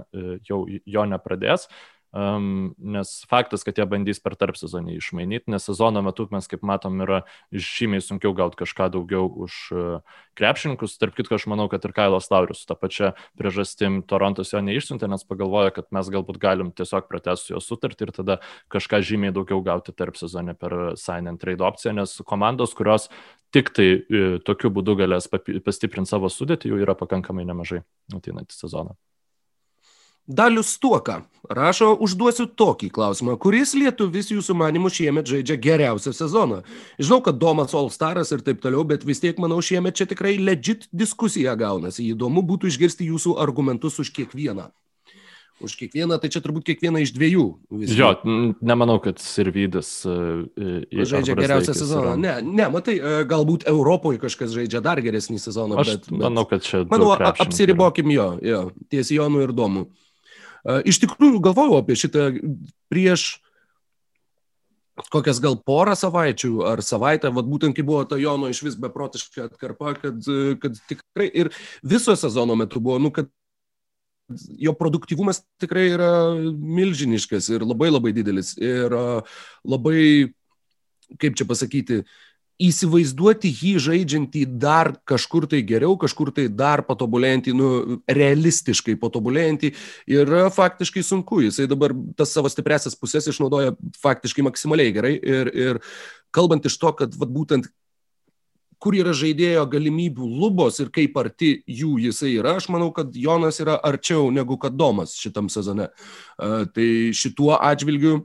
Speaker 2: jau jo nepradės, Um, nes faktas, kad jie bandys per tarp sezonį išmainyti, nes sezono metu mes, kaip matom, yra žymiai sunkiau gauti kažką daugiau už uh, krepšininkus. Tarp kitko, aš manau, kad ir Kailas Laurius su tą pačią priežastim Torontas jo neišsiuntė, nes pagalvoja, kad mes galbūt galim tiesiog pratesti jo sutartį ir tada kažką žymiai daugiau gauti tarp sezonį per sign and trade opciją, nes komandos, kurios tik tai uh, tokiu būdu galės pastiprinti savo sudėtį, jų yra pakankamai nemažai ateinantį sezoną.
Speaker 1: Dalius Stuoka rašo, užduosiu tokį klausimą. Kuris lietuvis jūsų manimų šiemet žaidžia geriausią sezoną? Žinau, kad Domas All Staras ir taip toliau, bet vis tiek manau, šiemet čia tikrai legit diskusija gaunasi. Įdomu būtų išgirsti jūsų argumentus už kiekvieną. Už kiekvieną, tai čia turbūt kiekvieną iš dviejų.
Speaker 2: Visgi. Jo, nemanau, kad Sirvydas uh,
Speaker 1: žaidžia geriausią sezoną. Yra. Ne, ne, matai, e, galbūt Europoje kažkas žaidžia dar geresnį sezoną.
Speaker 2: Aš bet, bet, manau, kad čia.
Speaker 1: Manau, apsiribokim jo, jo ties Jonu ir Domu. Iš tikrųjų galvojau apie šitą prieš kokias gal porą savaičių ar savaitę, vad būtent kai buvo ta Jono iš vis beprotiška atkarpa, kad, kad tikrai ir viso sezono metu buvo, nu, kad jo produktyvumas tikrai yra milžiniškas ir labai labai didelis ir labai, kaip čia pasakyti, įsivaizduoti jį žaidžiantį dar kažkur tai geriau, kažkur tai dar patobulėjantį, nu, realistiškai patobulėjantį yra faktiškai sunku. Jisai dabar tas savo stipresias pusės išnaudoja faktiškai maksimaliai gerai ir, ir kalbant iš to, kad vat, būtent kur yra žaidėjo galimybių lubos ir kaip arti jų jisai yra, aš manau, kad Jonas yra arčiau negu kad Domas šitam sezone. Uh, tai šituo atžvilgiu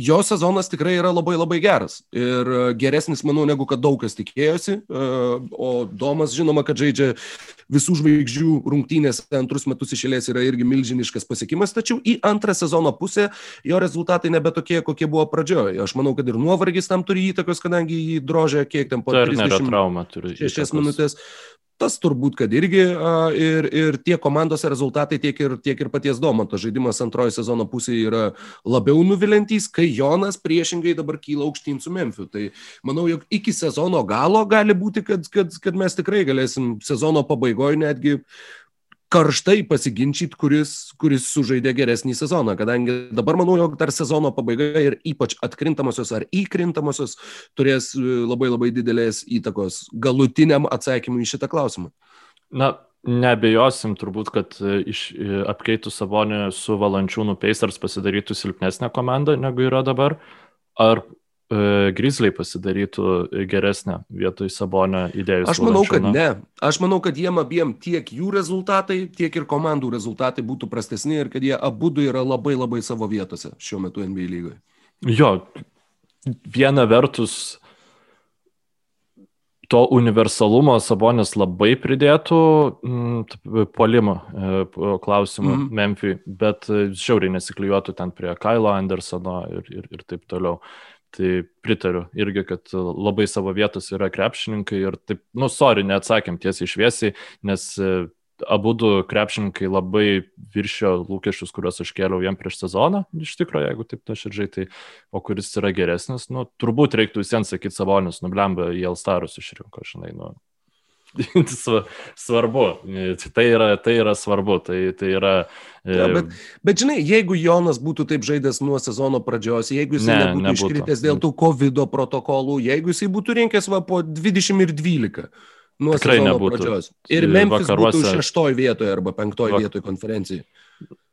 Speaker 1: jo sezonas tikrai yra labai labai geras ir e, geresnis, manau, negu kad daug kas tikėjosi. E, o Domas, žinoma, kad žaidžia visų žvaigždžių rungtynės antrus metus išėlės yra irgi milžiniškas pasiekimas, tačiau į antrą sezono pusę jo rezultatai nebe tokie, kokie buvo pradžioje. Aš manau, kad ir nuovargis tam turi įtakos, kadangi jį drožė kiek ten po 30
Speaker 2: traumą turi.
Speaker 1: 6 minutės tas turbūt, kad irgi ir, ir tiek komandos rezultatai, tiek ir, tiek ir paties Domanto žaidimas antrojo sezono pusėje yra labiau nuvilintys, kai Jonas priešingai dabar kyla aukštyn su Memfiu. Tai manau, jog iki sezono galo gali būti, kad, kad, kad mes tikrai galėsim sezono pabaigoje netgi karštai pasiginčyti, kuris, kuris sužaidė geresnį sezoną, kadangi dabar manau, jog dar sezono pabaiga ir ypač atkrintamosios ar įkrintamosios turės e, labai labai didelės įtakos galutiniam atsakymui į šitą klausimą.
Speaker 2: Na, nebejosim turbūt, kad e, iš e, apkeitų Savonį su Valančiūnų Pacers pasidarytų silpnesnė komanda negu yra dabar. Ar E, Grizzliai pasidarytų geresnę vietoj Sabonio idėjų.
Speaker 1: Aš manau, kad ne. Aš manau, kad jiem abiem tiek jų rezultatai, tiek ir komandų rezultatai būtų prastesni ir kad jie abu yra labai labai savo vietose šiuo metu NBA lygoje.
Speaker 2: Jo, viena vertus to universalumo Sabonis labai pridėtų polimo e, klausimą mm -hmm. Memphis, bet žiauriai nesiklijuotų ten prie Kailo Andersono ir, ir, ir taip toliau. Tai pritariu irgi, kad labai savo vietos yra krepšininkai ir taip, nu, sorry, neatsakėm tiesiai išviesiai, nes e, abu du krepšininkai labai viršio lūkesčius, kuriuos aš kėliau jam prieš sezoną, iš tikrųjų, jeigu taip nuoširdžiai, tai o kuris yra geresnis, nu, turbūt reiktų visiems sakyti savonis, nublemba į Elstarus išrinko, žinai, nu, svarbu. Tai yra, tai yra svarbu. Tai, tai yra,
Speaker 1: ja, bet, bet žinai, jeigu Jonas būtų taip žaidęs nuo sezono pradžios, jeigu jis ne, nebūtų, nebūtų iškritęs dėl tų COVID protokolų, jeigu jis būtų rinkęs va po 20 ir 12 nuo Tikrai sezono nebūtų. pradžios. Ir Memphis vakaruose... būtų šeštoje vietoje arba penktoje Vak... vietoje konferencijai.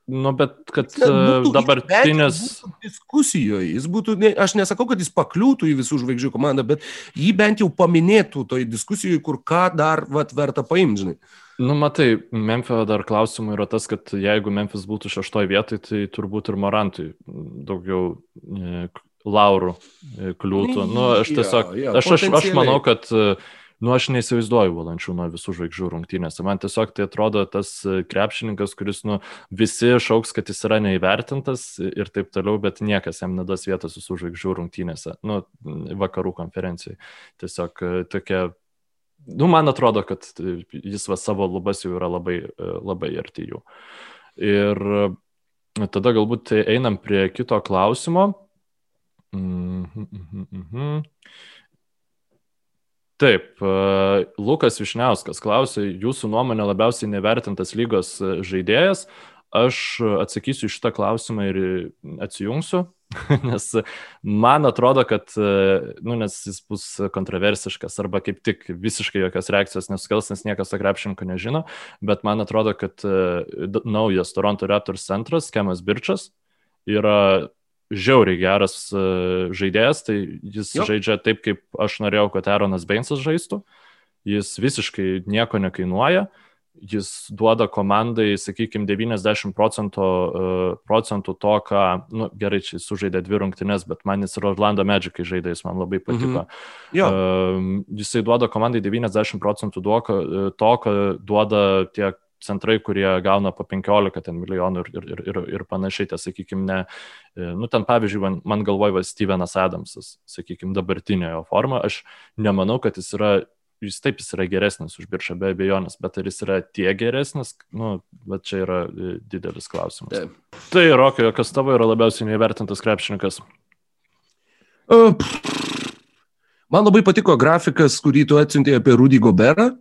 Speaker 2: Nu, bet kad ne, būtų, dabartinės.
Speaker 1: Diskusijoje, jis būtų, ne, aš nesakau, kad jis pakliūtų į visų žvaigždžių komandą, bet jį bent jau paminėtų toj diskusijoje, kur ką dar vat, verta paimti, žinai.
Speaker 2: Nu, matai, Memphio dar klausimų yra tas, kad jeigu Memphis būtų šeštoje vietoje, tai turbūt ir Morantui daugiau e, laurų e, kliūtų. Nu, aš tiesiog, ja, ja, aš, aš, aš manau, kad e, nu aš neįsivaizduoju valančiūno visų žvaigždžių rungtynėse. Man tiesiog tai atrodo tas e, krepšininkas, kuris, nu, visi šauks, kad jis yra neįvertintas ir taip toliau, bet niekas jam nedas vietos visų žvaigždžių rungtynėse, nu, vakarų konferencijai. Tiesiog e, tokia nu, man atrodo, kad jis va savo lubas jau yra labai, e, labai arti jų. Ir tada galbūt einam prie kito klausimo. Mm -hmm, mm -hmm. Taip, e, Lukas Višniauskas klausė, jūsų nuomonė labiausiai nevertintas lygos e, žaidėjas. Aš atsakysiu šitą klausimą ir atsijungsiu, nes man atrodo, kad, e, nu, nes jis bus kontroversiškas arba kaip tik visiškai jokios reakcijos nesukels, nes niekas to krepšinko nežino, bet man atrodo, kad naujas Toronto Raptors centras, Kemas Birčas, yra žiauriai geras e, žaidėjas, tai jis jo. žaidžia taip, kaip aš norėjau, kad Aaronas Bainsas žaistų. Jis visiškai nieko nekainuoja. Jis duoda komandai, sakykime, 90 procentų, procentų to, ką, na nu, gerai, čia sužaidė dvi rungtynes, bet man jis ir Orlando Magic žaidė, jis man labai patiko. Mhm. Jo. Jisai duoda komandai 90 procentų to, ką duoda tiek centrai, kurie gauna po 15 milijonų ir, ir, ir, ir panašiai, tai sakykime, ne, e, nu ten pavyzdžiui, man, man galvoja Stevenas Adamsas, sakykime, dabartinė jo forma, aš nemanau, kad jis yra, jis taip jis yra geresnis už biržą be abejonės, bet ar jis yra tiek geresnis, nu, bet čia yra e, didelis klausimas. Taip. Tai, Rokio, kas tavo yra labiausiai neįvertintas krepšininkas?
Speaker 1: Uh, man labai patiko grafikas, kurį tu atsiuntėjai apie Rudy Goberą.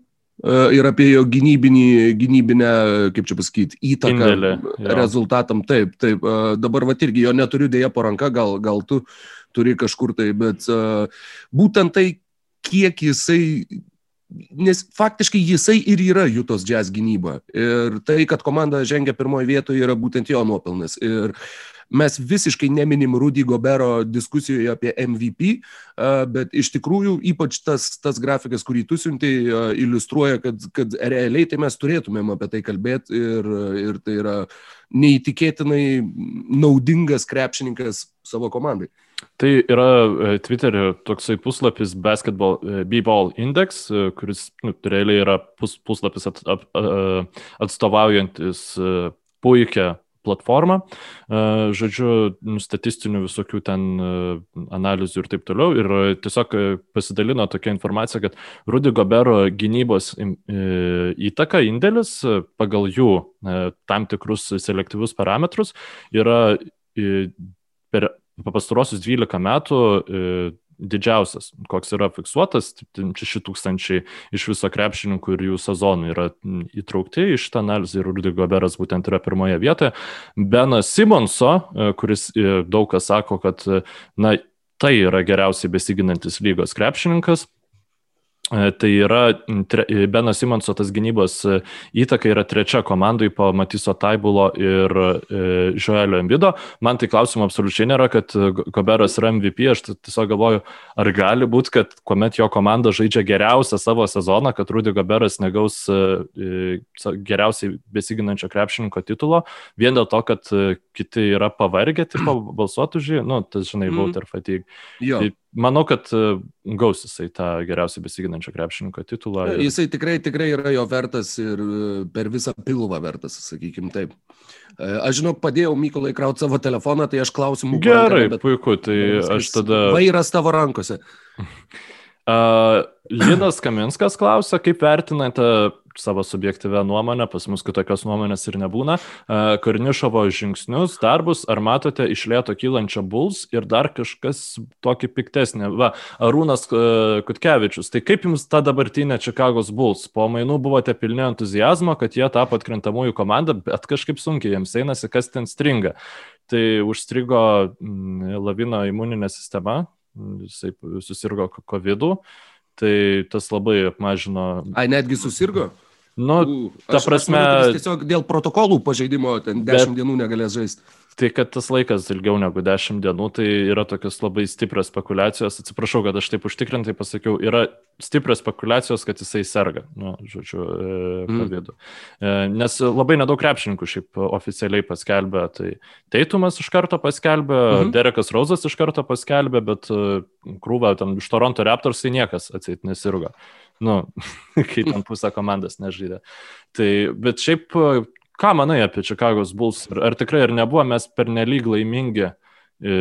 Speaker 1: E, ir apie jo gynybinį, gynybinę, kaip čia pasakyti, įtaką Indėlė, rezultatam. Taip, taip. E, dabar va irgi jo neturiu dėja po ranka, gal, gal tu turi kažkur tai, bet uh, būtent tai, kiek jisai, nes faktiškai jisai ir yra Jutos jazz gynyba. Ir tai, kad komanda žengia pirmoje vietoje, yra būtent jo nuopelnas. Ir mes visiškai neminim Rudy Gobero diskusijoje apie MVP, bet iš tikrųjų ypač tas, tas grafikas, kurį tu siuntai, iliustruoja, kad, kad realiai tai mes turėtumėm apie tai kalbėti ir, ir tai yra neįtikėtinai naudingas krepšininkas savo komandai.
Speaker 2: Tai yra e, Twitterio toksai puslapis Basketball e, B-Ball Index, e, kuris nu, realiai yra pus, puslapis at, at, atstovaujantis puikią platformą, žodžiu, nu, statistinių visokių ten analizių ir taip toliau. Ir tiesiog pasidalino tokia informacija, kad Rudy Gobero gynybos įtaka, indėlis pagal jų tam tikrus selektyvius parametrus yra per pastarosius 12 metų didžiausias, koks yra fiksuotas, 6000 iš viso krepšininkų ir jų sezonų yra įtraukti į šitą analizę ir Rudy Goberas būtent yra pirmoje vietoje. Benas Simonso, e, kuris e, daug kas sako, kad na, tai yra geriausiai besiginantis lygos krepšininkas, E, tai yra e, Beno Simonso tas gynybos e, įtaka yra trečia komandai po Matiso Taibulo ir Žoelio Embido. Man tai klausimų absoliučiai nėra, kad Goberas yra MVP, aš tiesiog galvoju, ar gali būti, kad kuomet jo komanda žaidžia geriausią savo sezoną, kad Rudy Goberas negaus geriausiai besiginančio krepšininko titulo, vien dėl to, kad kiti yra pavargę, tipo balsuotų jį, nu, tas žinai, mm. voter fatigue. Jo. Tai manau, kad gaus jisai tą geriausiai besiginančią ginančio krepšininko titulą.
Speaker 1: Ir... Jisai tikrai, tikrai yra jo vertas ir e, per visą pilvą vertas, sakykim taip. E, aš žinau, padėjau Mykolai krauti savo telefoną, tai aš klausimų.
Speaker 2: Gerai, bet... puiku, tai aš tada.
Speaker 1: Vairas tavo rankose.
Speaker 2: Uh, Linas Kaminskas klausia, kaip vertinate savo subjektyvę nuomonę, pas mus kitokios nuomonės ir nebūna, Karnišovo žingsnius, darbus, ar matote iš lėto kylančią Bulls ir dar kažkas tokį piktesnį. Va, Arūnas Kutkevičius, tai kaip jums ta dabartinė Čikagos Bulls? Po mainų buvote pilni entuzijazmo, kad jie tapo atkrintamųjų komanda, bet kažkaip sunkiai jiems einasi, kas ten stringa. Tai užstrigo lavino imuninė sistema, jisai susirgo COVID-u, tai tas labai apmažino.
Speaker 1: Ai, netgi susirgo?
Speaker 2: Nu, ta aš, prasme. Aš
Speaker 1: manau, tiesiog dėl protokolų pažeidimo ten 10 bet... dienų negalės žaisti.
Speaker 2: Tai kad tas laikas ilgiau negu 10 dienų, tai yra tokios labai stiprios spekulacijos. Atsiprašau, kad aš taip užtikrintai pasakiau, yra stiprios spekulacijos, kad jisai serga, nu, žodžiu, COVID. Mm. E, nes labai nedaug krepšininkų šiaip oficialiai paskelbė. Tai Teitumas iš karto paskelbė, mm -hmm. Derekas Rauzas iš karto paskelbė, bet e, krūva ten iš Toronto Raptors tai niekas atseit nesirgo. Nu, kai ten pusę komandas nežaidė. Tai, bet šiaip Ką manai apie Čikagos Bulls? Ar, tikrai ar nebuvo mes pernelyg laimingi e,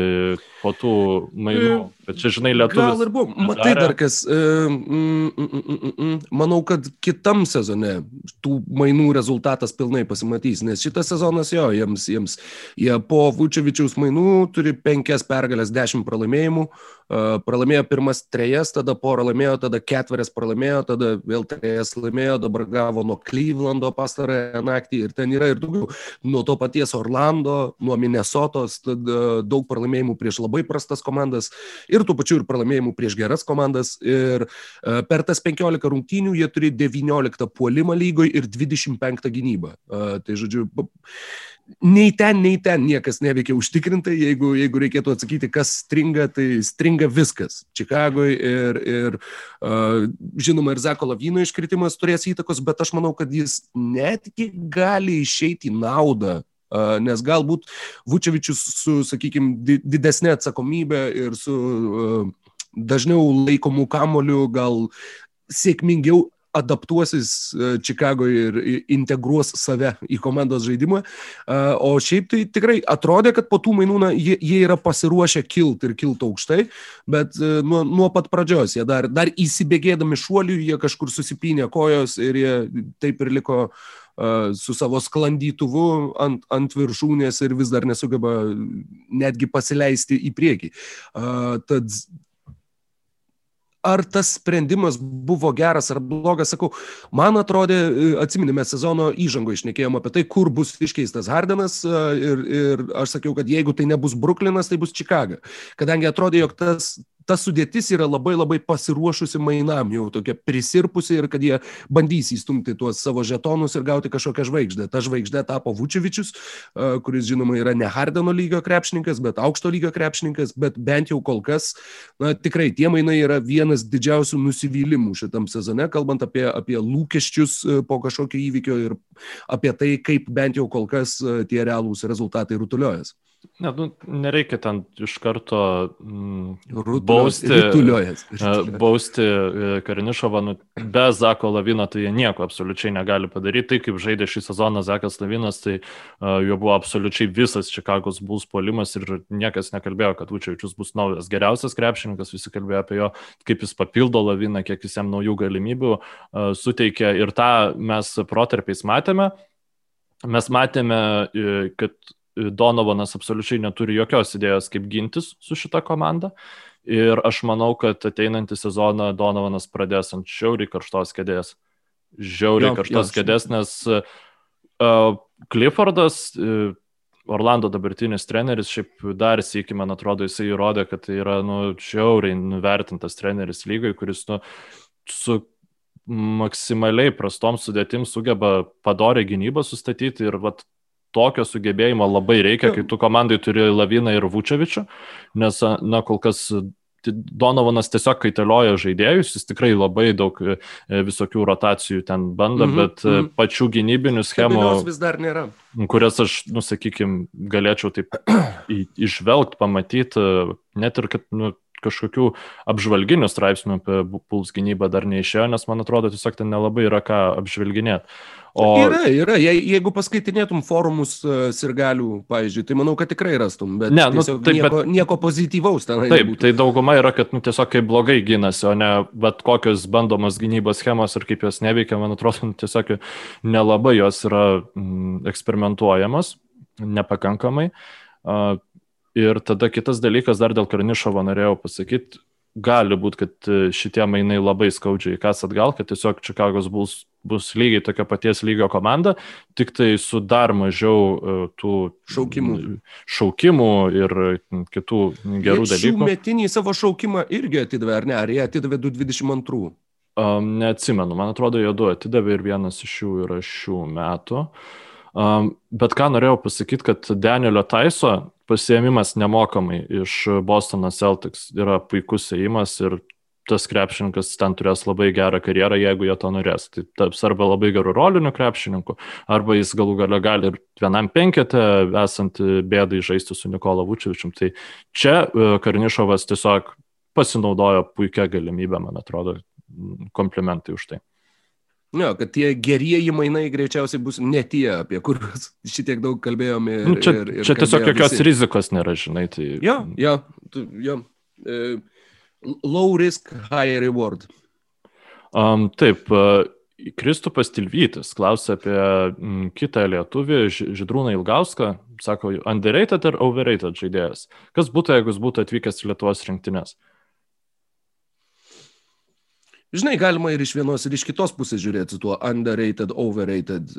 Speaker 2: po tų mainų? E, Bet čia, žinai, lietuvių.
Speaker 1: Gal ir buvo. Matai dar kas. Mm, mm, mm, manau, kad kitam sezone tų mainų rezultatas pilnai pasimatys, nes šitas sezonas jo, jiems, jiems jie po Vučevičiaus mainų turi penkias pergalės, dešimt pralaimėjimų. Pralaimėjo pirmas trejas, tada porą laimėjo, tada ketverias pralaimėjo, tada vėl trejas laimėjo, dabar gavo nuo Clevelando pastarąją naktį ir ten yra ir daugiau. Nuo to paties Orlando, nuo Minnesotos, daug pralaimėjimų prieš labai prastas komandas ir tuo pačiu ir pralaimėjimų prieš geras komandas. Ir per tas 15 rungtynių jie turi 19 puolimą lygoje ir 25 gynybą. Tai žodžiu, nei ten, nei ten niekas neveikia užtikrintai. Jeigu, jeigu reikėtų atsakyti, kas stringa, tai stringa viskas. Čikagoje ir, ir uh, žinoma, ir Zeko Lavino iškritimas turės įtakos, bet aš manau, kad jis netgi gali išeiti į naudą nes galbūt Vučevičius su, sakykime, didesnė atsakomybė ir su dažniau laikomų kamolių gal sėkmingiau adaptuosis Čikagoje ir integruos save į komandos žaidimą. O šiaip tai tikrai atrodė, kad po tų mainų na, jie, jie yra pasiruošę kilt ir kilt aukštai, bet nuo, nuo pat pradžios jie dar, dar įsibėgėdami šuolių, jie kažkur susipinė kojos ir jie taip ir liko su savo sklandytuvu ant, ant viršūnės ir vis dar nesugeba netgi pasileisti į priekį. Tad ar tas sprendimas buvo geras ar blogas, sakau, man atrodė, e, atsiminime sezono įžango išnekėjom apie tai, kur bus iškeistas Hardenas ir, ir aš sakiau, kad jeigu tai nebus Bruklinas, tai bus Čikaga. Kadangi atrodė, jog tas ta sudėtis yra labai labai pasiruošusi mainam, jau tokia prisirpusi ir kad jie bandys įstumti tuos savo žetonus ir gauti kažkokią žvaigždę. Ta žvaigždė tapo Vučevičius, kuris žinoma yra ne Hardeno lygio krepšininkas, bet aukšto lygio krepšininkas, bet bent jau kol kas, na tikrai tie mainai yra vienas didžiausių nusivylimų šitam sezone, kalbant apie, apie lūkesčius po kažkokio įvykio ir apie tai, kaip bent jau kol kas tie realūs rezultatai rutuliuojas.
Speaker 2: Ne, nu, nereikia ten iš karto mm,
Speaker 1: bausti,
Speaker 2: e, bausti e, Karinišovą, nu, be Zako Lavino tai jie nieko absoliučiai negali padaryti. Tai kaip žaidė šį sezoną Zakas Lavinas, tai uh, jo buvo absoliučiai visas Čikagos bus polimas ir niekas nekalbėjo, kad Učevičius bus naujas geriausias krepšininkas, visi kalbėjo apie jo, kaip jis papildo Laviną, kiek jis jam naujų galimybių uh, suteikia ir tą mes protarpiais matėme. Mes matėme, kad Donovanas absoliučiai neturi jokios idėjos, kaip gintis su šita komanda. Ir aš manau, kad ateinantį sezoną Donovanas pradės ant žiauriai karštos kėdės. Žiauriai karštos jo, kėdės, nes uh, Cliffordas, uh, Orlando dabartinis treneris, šiaip dar sėki, man atrodo, jisai įrodė, kad tai yra, nu, žiauriai nuvertintas treneris lygai, kuris, nu, su maksimaliai prastom sudėtim sugeba padorę gynybą sustatyti ir vat, tokio sugebėjimo labai reikia, kai tu komandai turi Laviną ir Vučevičių, nes, na, kol kas Donovanas tiesiog kaitalioja žaidėjus, jis tikrai labai daug e, visokių rotacijų ten bando, mm -hmm, bet mm -hmm. pačių gynybinių schemų,
Speaker 1: vis dar nėra.
Speaker 2: kurias aš, nu, sakykime, galėčiau taip išvelgti, pamatyti, net ir kad, nu, kažkokių apžvalginių straipsnių apie puls gynybą dar neišėjo, nes man atrodo tiesiog ten nelabai yra ką apžvelginėti.
Speaker 1: O... Yra, yra. Je, jeigu paskaitinėtum forumus uh, sirgalių, pavyzdžiui, tai manau, kad tikrai rastum, bet, ne, nu, taip, nieko, bet... nieko pozityvaus ten.
Speaker 2: Taip, nebūtų. tai dauguma yra, kad nu, tiesiog kaip blogai gynasi, o ne bet kokios bandomos gynybos schemos ir kaip jos neveikia, man atrodo, nu, tiesiog nelabai jos yra mm, eksperimentuojamos, nepakankamai. Uh, Ir tada kitas dalykas, dar dėl Karnišovo norėjau pasakyti, gali būti, kad e, šitie mainai labai skaudžiai kas atgal, kad tiesiog Čikagos bus, bus lygiai tokia paties lygio komanda, tik tai su dar mažiau uh, tų
Speaker 1: šaukimų.
Speaker 2: šaukimų ir kitų gerų Jie dalykų.
Speaker 1: Metinį savo šaukimą irgi atidavė, ar ne? Ar jie atidavė 222?
Speaker 2: Um, neatsimenu, man atrodo, jie du atidavė ir vienas iš jų yra šių metų. Um, bet ką norėjau pasakyti, kad Danielio Taiso pasiemimas nemokamai iš Bostono Celtics yra puikus ėjimas ir tas krepšininkas ten turės labai gerą karjerą, jeigu jie to norės. Tai taps arba labai gerų rolinių krepšininkų, arba jis galų gale gali ir vienam penketę, esant bėdai žaisti su Nikola Vučevičium. Tai čia e, Karnišovas tiesiog pasinaudojo puikia galimybė, man atrodo, komplimentai už tai.
Speaker 1: Jo, kad tie gerieji mainai greičiausiai bus ne tie, apie kuriuos šitiek daug kalbėjome.
Speaker 2: Ir, nu, čia ir, ir čia tiesiog jokios visi. rizikos nėra, žinai. Tai...
Speaker 1: Jo, jo, jo. Uh, low risk, high reward.
Speaker 2: Um, taip, uh, Kristupas Tilvytis klausia apie m, kitą lietuvį, Židrūną Ilgauską. Sako, underrated ar overrated žaidėjas? Kas būtų, jeigu jis būtų atvykęs į Lietuvos rinktinės? Uh,
Speaker 1: Žinai, galima ir iš vienos, ir iš kitos pusės žiūrėti tuo underrated, overrated.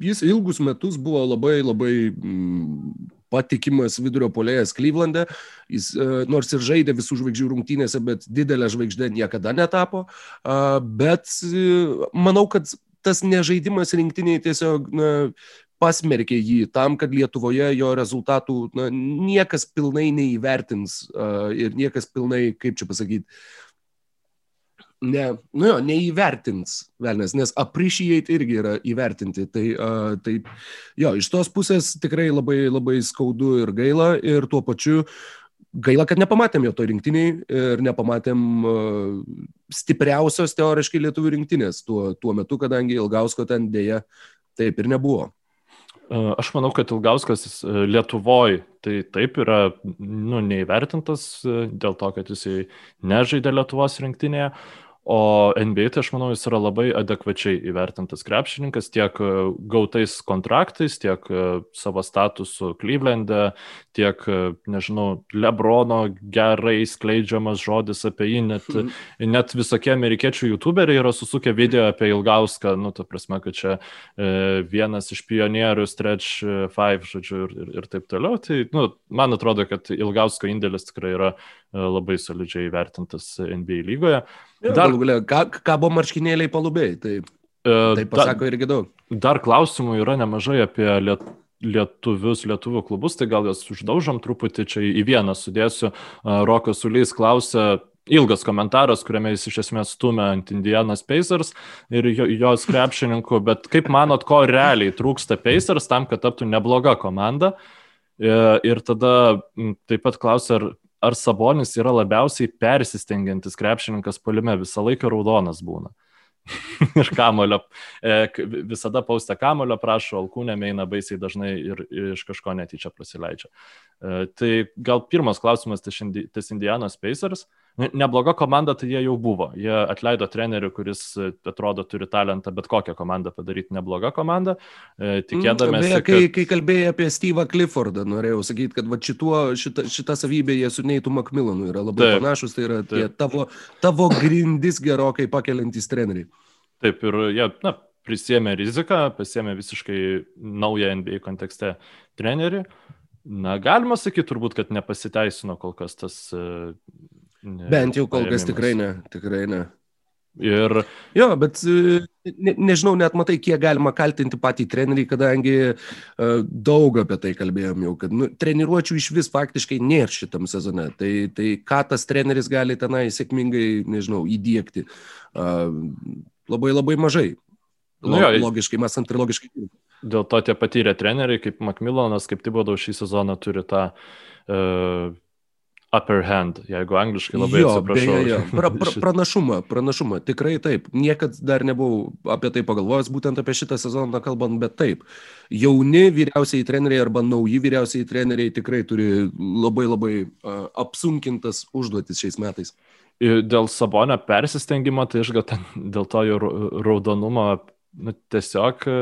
Speaker 1: Jis ilgus metus buvo labai, labai mm, patikimas vidurio polėjas Klyvlande. Jis nors ir žaidė visų žvaigždžių rungtynėse, bet didelė žvaigždė niekada netapo. Bet manau, kad tas nežaidimas rinktiniai tiesiog na, pasmerkė jį tam, kad Lietuvoje jo rezultatų na, niekas pilnai neįvertins uh, ir niekas pilnai, kaip čia pasakyti, ne, nu jo, neįvertins velnės, nes appreciate irgi yra įvertinti. Tai, uh, tai jo, iš tos pusės tikrai labai, labai skaudu ir gaila ir tuo pačiu gaila, kad nepamatėm jo to rinktiniai ir nepamatėm uh, stipriausios teoriškai lietuvių rinktinės tuo, tuo metu, kadangi Ilgausko ten dėja taip ir nebuvo.
Speaker 2: Aš manau, kad Ilgauskas Lietuvoje tai taip yra nu, neįvertintas dėl to, kad jisai nežaidė Lietuvos rinktinėje, O NBA tai aš manau, jis yra labai adekvačiai įvertintas krepšininkas tiek e, gautais kontraktais, tiek e, savo statusu Klyvlende, tiek, e, nežinau, Lebrono gerai skleidžiamas žodis apie jį, net, mm. net visokie amerikiečių youtuberiai yra susukę video apie Ilgauską, nu, ta prasme, kad čia e, vienas iš pionierių Stretch 5, žodžiu, ir, ir, ir taip toliau. Tai, nu, man atrodo, kad Ilgausko indėlis tikrai yra labai solidžiai įvertintas NBA lygoje.
Speaker 1: Ja, dar galia, kabo marškinėliai palubėjai, tai, tai pasako da, irgi daug.
Speaker 2: Dar klausimų yra nemažai apie liet, lietuvius, lietuvių klubus, tai gal jas uždaužom truputį čia į vieną sudėsiu. Rokas Ulys klausia, ilgas komentaras, kuriame jis iš esmės stumia ant Indianos Pacers ir jo, jos krepšininkų, bet kaip manot, ko realiai trūksta Pacers tam, kad taptų nebloga komanda? Ir, e, tada taip pat klausia, ar, ar Sabonis yra labiausiai persistengiantis krepšininkas polime, visą laiką raudonas būna. ir kamulio, e, visada paustę kamulio prašo, alkūnėm eina baisiai dažnai ir iš kažko netyčia prasileidžia. E, tai gal pirmas klausimas, tas Indianos Pacers. Nebloga komanda tai jie jau buvo. Jie atleido trenerių, kuris e, atrodo turi talentą bet kokią komandą padaryti neblogą komandą. Tikėdamėsi.
Speaker 1: Beje, kai, kad... kai kalbėjai apie Steve'ą Cliffordą, norėjau sakyti, kad va, šituo, šita, šita savybė jie su Neitu Macmillanu yra labai taip, panašus. Tai yra taip. tavo, tavo grindis gerokai pakeliantys treneriai.
Speaker 2: Taip, ir jie na, prisėmė riziką, pasėmė visiškai naują NBA kontekste trenerį. Na, galima sakyti turbūt, kad nepasiteisino kol kas tas. E,
Speaker 1: ne, Bent jau kol kas tikrai ne, tikrai ne.
Speaker 2: Ir...
Speaker 1: Jo, bet e, ne, nežinau, net matai, kiek galima kaltinti patį trenerį, kadangi uh, daug apie tai kalbėjom jau, kad nu, treniruočių iš vis faktiškai nėra šitam sezone. Tai, tai ką tas treneris gali tenai sėkmingai, nežinau, įdėkti. Uh, labai labai mažai. Nu, jo, logiškai, mes ant ir logiškai.
Speaker 2: Dėl to tie patyrę treneriai, kaip Macmillanas, kaip Tibodau šį sezoną turi tą uh, upper hand, jeigu angliškai labai jo, atsiprašau. Beje, jo.
Speaker 1: Pra, pra, pranašumą, pranašumą, tikrai taip. Niekad dar nebuvau apie tai pagalvojęs, būtent apie šitą sezoną kalbant, bet taip. Jauni vyriausiai treneriai arba nauji vyriausiai treneriai tikrai turi labai labai uh, apsunkintas užduotis šiais metais
Speaker 2: dėl Sabonio persistengimo, tai aš gal ten dėl to jo raudonumo nu, tiesiog e,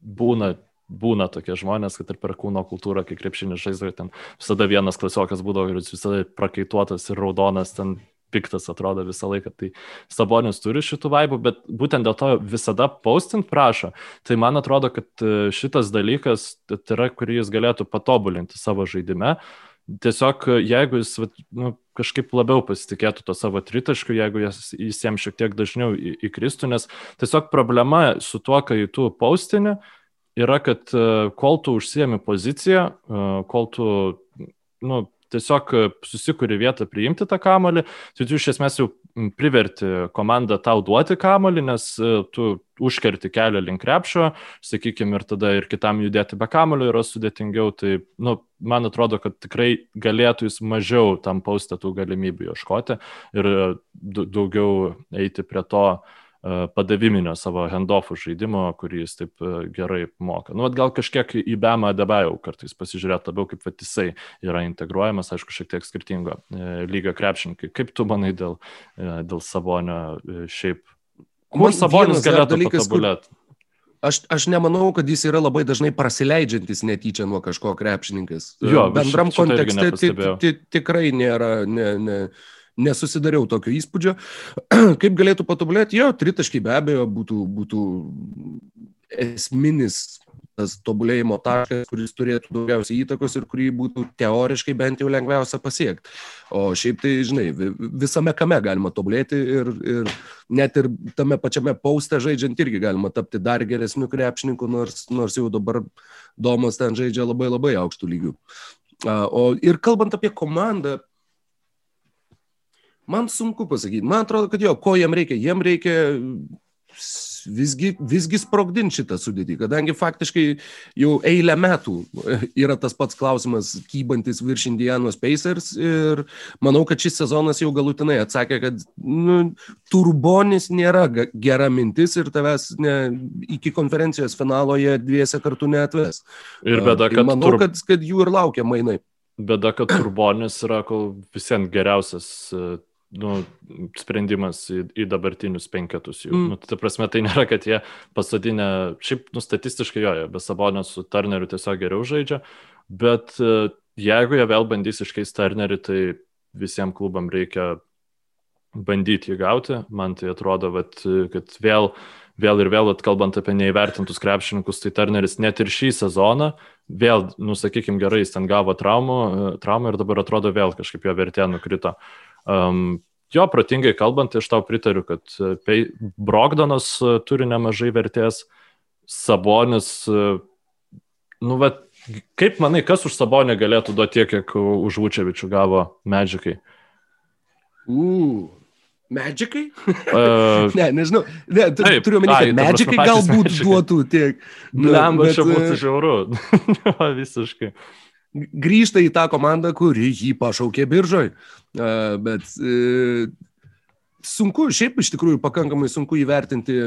Speaker 2: būna, būna tokie žmonės, kad ir per kūno kultūrą, kai krepšinis žaidžia, ten visada vienas klasiokas būdavo ir jis visada prakaituotas ir raudonas, ten piktas atrodo visą laiką. Tai Sabonis turi šitų vaibų, bet būtent dėl to visada postint prašo. Tai man atrodo, kad e, šitas dalykas tai yra, kurį jis galėtų patobulinti savo žaidime. Uh, tiesiog jeigu jis nu, kažkaip labiau pasitikėtų to savo tritaškiu, jeigu jis, jis jam šiek tiek dažniau įkristų, nes tiesiog problema su tuo, kai tu paustinį, yra, kad e, kol tu užsiemi poziciją, e, kol tu nu, tiesiog susikuri vietą priimti tą kamolį, tai tu iš esmės jau priverti komandą tau duoti kamolį, nes e, tu užkerti kelią link krepšio, sakykime, ir tada ir kitam judėti be kamolio yra sudėtingiau, tai, nu, man atrodo, kad tikrai galėtų jis mažiau tam paustėtų galimybių ieškoti ir daugiau eiti prie to, uh, padaviminio savo handoffų žaidimo, kurį jis taip e, gerai moka. Nu, gal kažkiek į Bemą Debajau kartais pasižiūrėti labiau, kaip vat, jisai yra integruojamas, aišku, šiek tiek skirtingo e, lygio krepšininkai. Kaip tu manai dėl, dėl Sabonio šiaip? Kur Sabonis galėtų patobulėti?
Speaker 1: Aš, aš nemanau, kad jis yra labai dažnai prasileidžiantis netyčia nuo kažko krepšininkas. Jo, Bendram kontekste tikrai nėra, ne, ne, nesusidariau tokio įspūdžio. Kaip galėtų patobulėti? Jo, tritaškai be abejo būtų, būtų esminis tas tobulėjimo taškas, kuris turėtų daugiausiai įtakos ir kurį būtų teoriškai bent jau lengviausia pasiekti. O šiaip tai, žinai, visame kame galima tobulėti ir, ir net ir tame pačiame pauste žaidžiant irgi galima tapti dar geresniu krepšininku, nors, nors jau dabar Domas ten žaidžia labai labai aukštų lygių. O ir kalbant apie komandą, Man sunku pasakyti. Man atrodo, kad jo, ko jiem reikia? Jiem reikia visgi, visgi sprogdinti šitą sudėtį, kadangi faktiškai jau eilę metų yra tas pats klausimas kybantis virš Indianos Pacers ir manau, kad šis sezonas jau galutinai atsakė, kad nu, turbonis nėra gera mintis ir tavęs ne, iki konferencijos finalo jie dviese kartu neatves.
Speaker 2: Ir bėda,
Speaker 1: kad, manau, tur... kad, kad jų ir laukia mainai.
Speaker 2: Bėda, kad turbonis yra kol visiems geriausias nu, sprendimas į, į dabartinius penketus jų. Mm. Nu, tai prasme, tai nėra, kad jie pasadinę, šiaip nu, statistiškai jo, be Sabonio su Turneriu tiesiog geriau žaidžia, bet e, jeigu jie vėl bandys iškeisti Turnerį, tai visiems klubam reikia bandyti jį gauti. Man tai atrodo, vat, kad vėl vėl ir vėl, kalbant apie neįvertintus krepšininkus, tai Turneris net ir šį sezoną, vėl, nusakykime gerai, jis ten gavo traumų, traumą ir dabar atrodo vėl kažkaip jo vertė nukrito. Um, jo, protingai kalbant, aš tau pritariu, kad e, Brogdonas e, turi nemažai vertės, Sabonis, e, nu, bet kaip manai, kas už Sabonį galėtų duoti tiek, kiek už Vučevičių gavo Medžikai?
Speaker 1: Uh. Medžikai? Uh, ne, nežinau. Ne, tu, taip, turiu omeny, kad medžikai galbūt duotų tiek.
Speaker 2: Nu, Lemba, bet, čia būtų žiauru. Visiškai.
Speaker 1: Grįžta į tą komandą, kuri jį pašaukė biržoj. Uh, bet uh, sunku, šiaip iš tikrųjų pakankamai sunku įvertinti.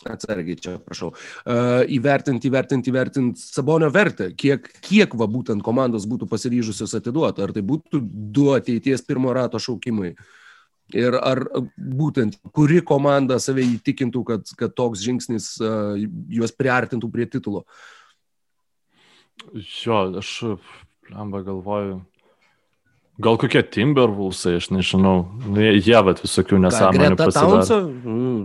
Speaker 1: Atsargiai čia, prašau, uh, įvertinti, įvertinti, įvertinti Sabonio vertę, kiek, kiek va būtent komandos būtų pasiryžusios atiduoti, ar tai būtų du ateities pirmo rato šaukimai. Ir ar būtent kuri komanda save įtikintų, kad, kad toks žingsnis uh, juos priartintų prie titulo?
Speaker 2: Jo, aš, lamba, galvoju, Gal kokie Timberwolvesai, aš nežinau. Nu, jie, jie vat visokių nesąmonių
Speaker 1: pasidaro. Mm,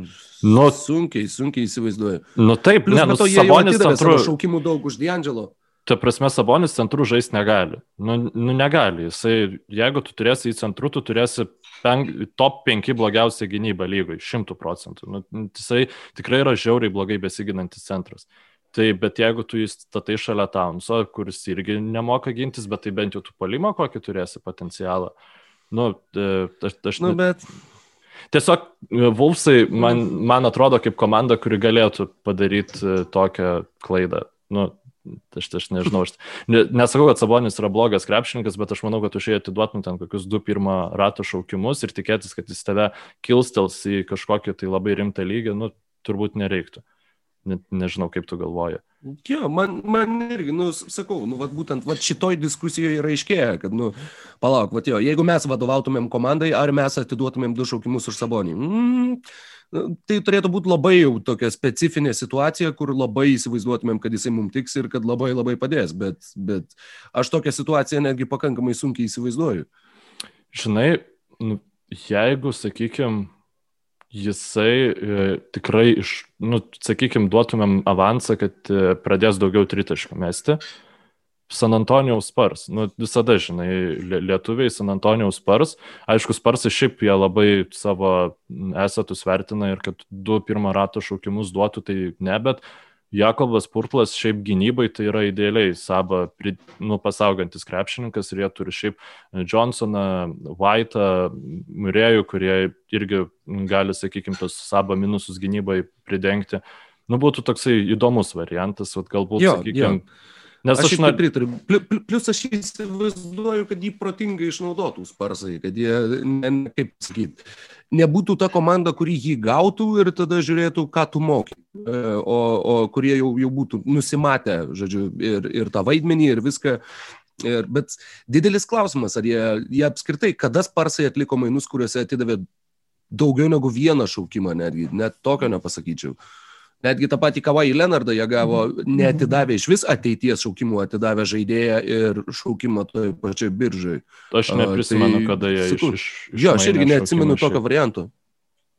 Speaker 1: nu, sunkiai, sunkiai įsivaizduoju.
Speaker 2: Nu taip, Plus, ne, nu, Sabonis
Speaker 1: centru. Šaukimų daug už D'Angelo.
Speaker 2: Ta prasme, Sabonis centru žaisti negali. Nu, nu negali. Jisai, jeigu tu turėsi į centrų, tu turėsi penk, top 5 blogiausia gynyba lygoj, 100 procentų. Nu, jisai tikrai yra žiauriai blogai besiginantis centras. Tai bet jeigu tu įstatai šalia Townso, kuris irgi nemoka gintis, bet tai bent jau tu palimą kokį turėsi potencialą. Nu, e, aš, aš
Speaker 1: nu, bet...
Speaker 2: Tiesiog e, Vulfsai man, man atrodo kaip komanda, kuri galėtų padaryti e, tokią klaidą. Nu, aš, aš nežinau, aš nesakau, kad Sabonis yra blogas krepšininkas, bet aš manau, kad už jį atiduotum ten kokius du pirmą rato šaukimus ir tikėtis, kad jis tave kilstels į kažkokį tai labai rimtą lygį, nu, turbūt nereiktų. Net nežinau, kaip tu galvoji.
Speaker 1: Jo, man, man irgi, nu, sakau, nu, vat, būtent vat, šitoj diskusijoje yra aiškėja, kad, nu, palauk, vat, jo, jeigu mes vadovautumėm komandai, ar mes atiduotumėm du šaukimus už sabonį. Mm, tai turėtų būti labai jau tokia specifinė situacija, kur labai įsivaizduotumėm, kad jisai mums tiks ir kad labai labai padės, bet, bet aš tokią situaciją netgi pakankamai sunkiai įsivaizduoju.
Speaker 2: Žinai, nu, jeigu, sakykime, jisai e, tikrai iš, nu, sakykime, duotumėm avansą, kad e, pradės daugiau tritaškų mesti. San Antonijaus Spars, nu, visada, žinai, lietuviai San Antonijaus Spars, aišku, Sparsai šiaip jie labai savo esatus vertina ir kad du pirmą rato šaukimus duotų, tai ne, bet Jakobas Purtlas šiaip gynybai tai yra idealiai Saba nu, pasaugantis krepšininkas ir jie turi šiaip Johnsoną, White'ą, Murėjų, kurie irgi gali, sakykime, tos Saba minusus gynybai pridengti. Nu, būtų toksai įdomus variantas, vat, galbūt, sakykime,
Speaker 1: Nes aš, aš na... pritariu. Plius aš įsivaizduoju, kad jį protingai išnaudotų sparsai, kad jie, ne, kaip sakyti, nebūtų ta komanda, kuri jį gautų ir tada žiūrėtų, ką tu moki. E, o, o kurie jau, jau būtų nusimatę, žodžiu, ir, ir tą vaidmenį, ir viską. Ir, bet didelis klausimas, ar jie, jie apskritai, kada sparsai atliko mainus, kuriuose atidavė daugiau negu vieną šaukimą, netgi, net tokio nepasakyčiau. Uh, Netgi tą patį Kavai Leonardą jie gavo, netidavė iš vis ateities šaukimų, atidavė žaidėją ir šaukimą toj pačioj biržai.
Speaker 2: Aš neprisimenu, tai, kada jie iš, iš, iš
Speaker 1: Jo, aš irgi neatsimenu tokio varianto.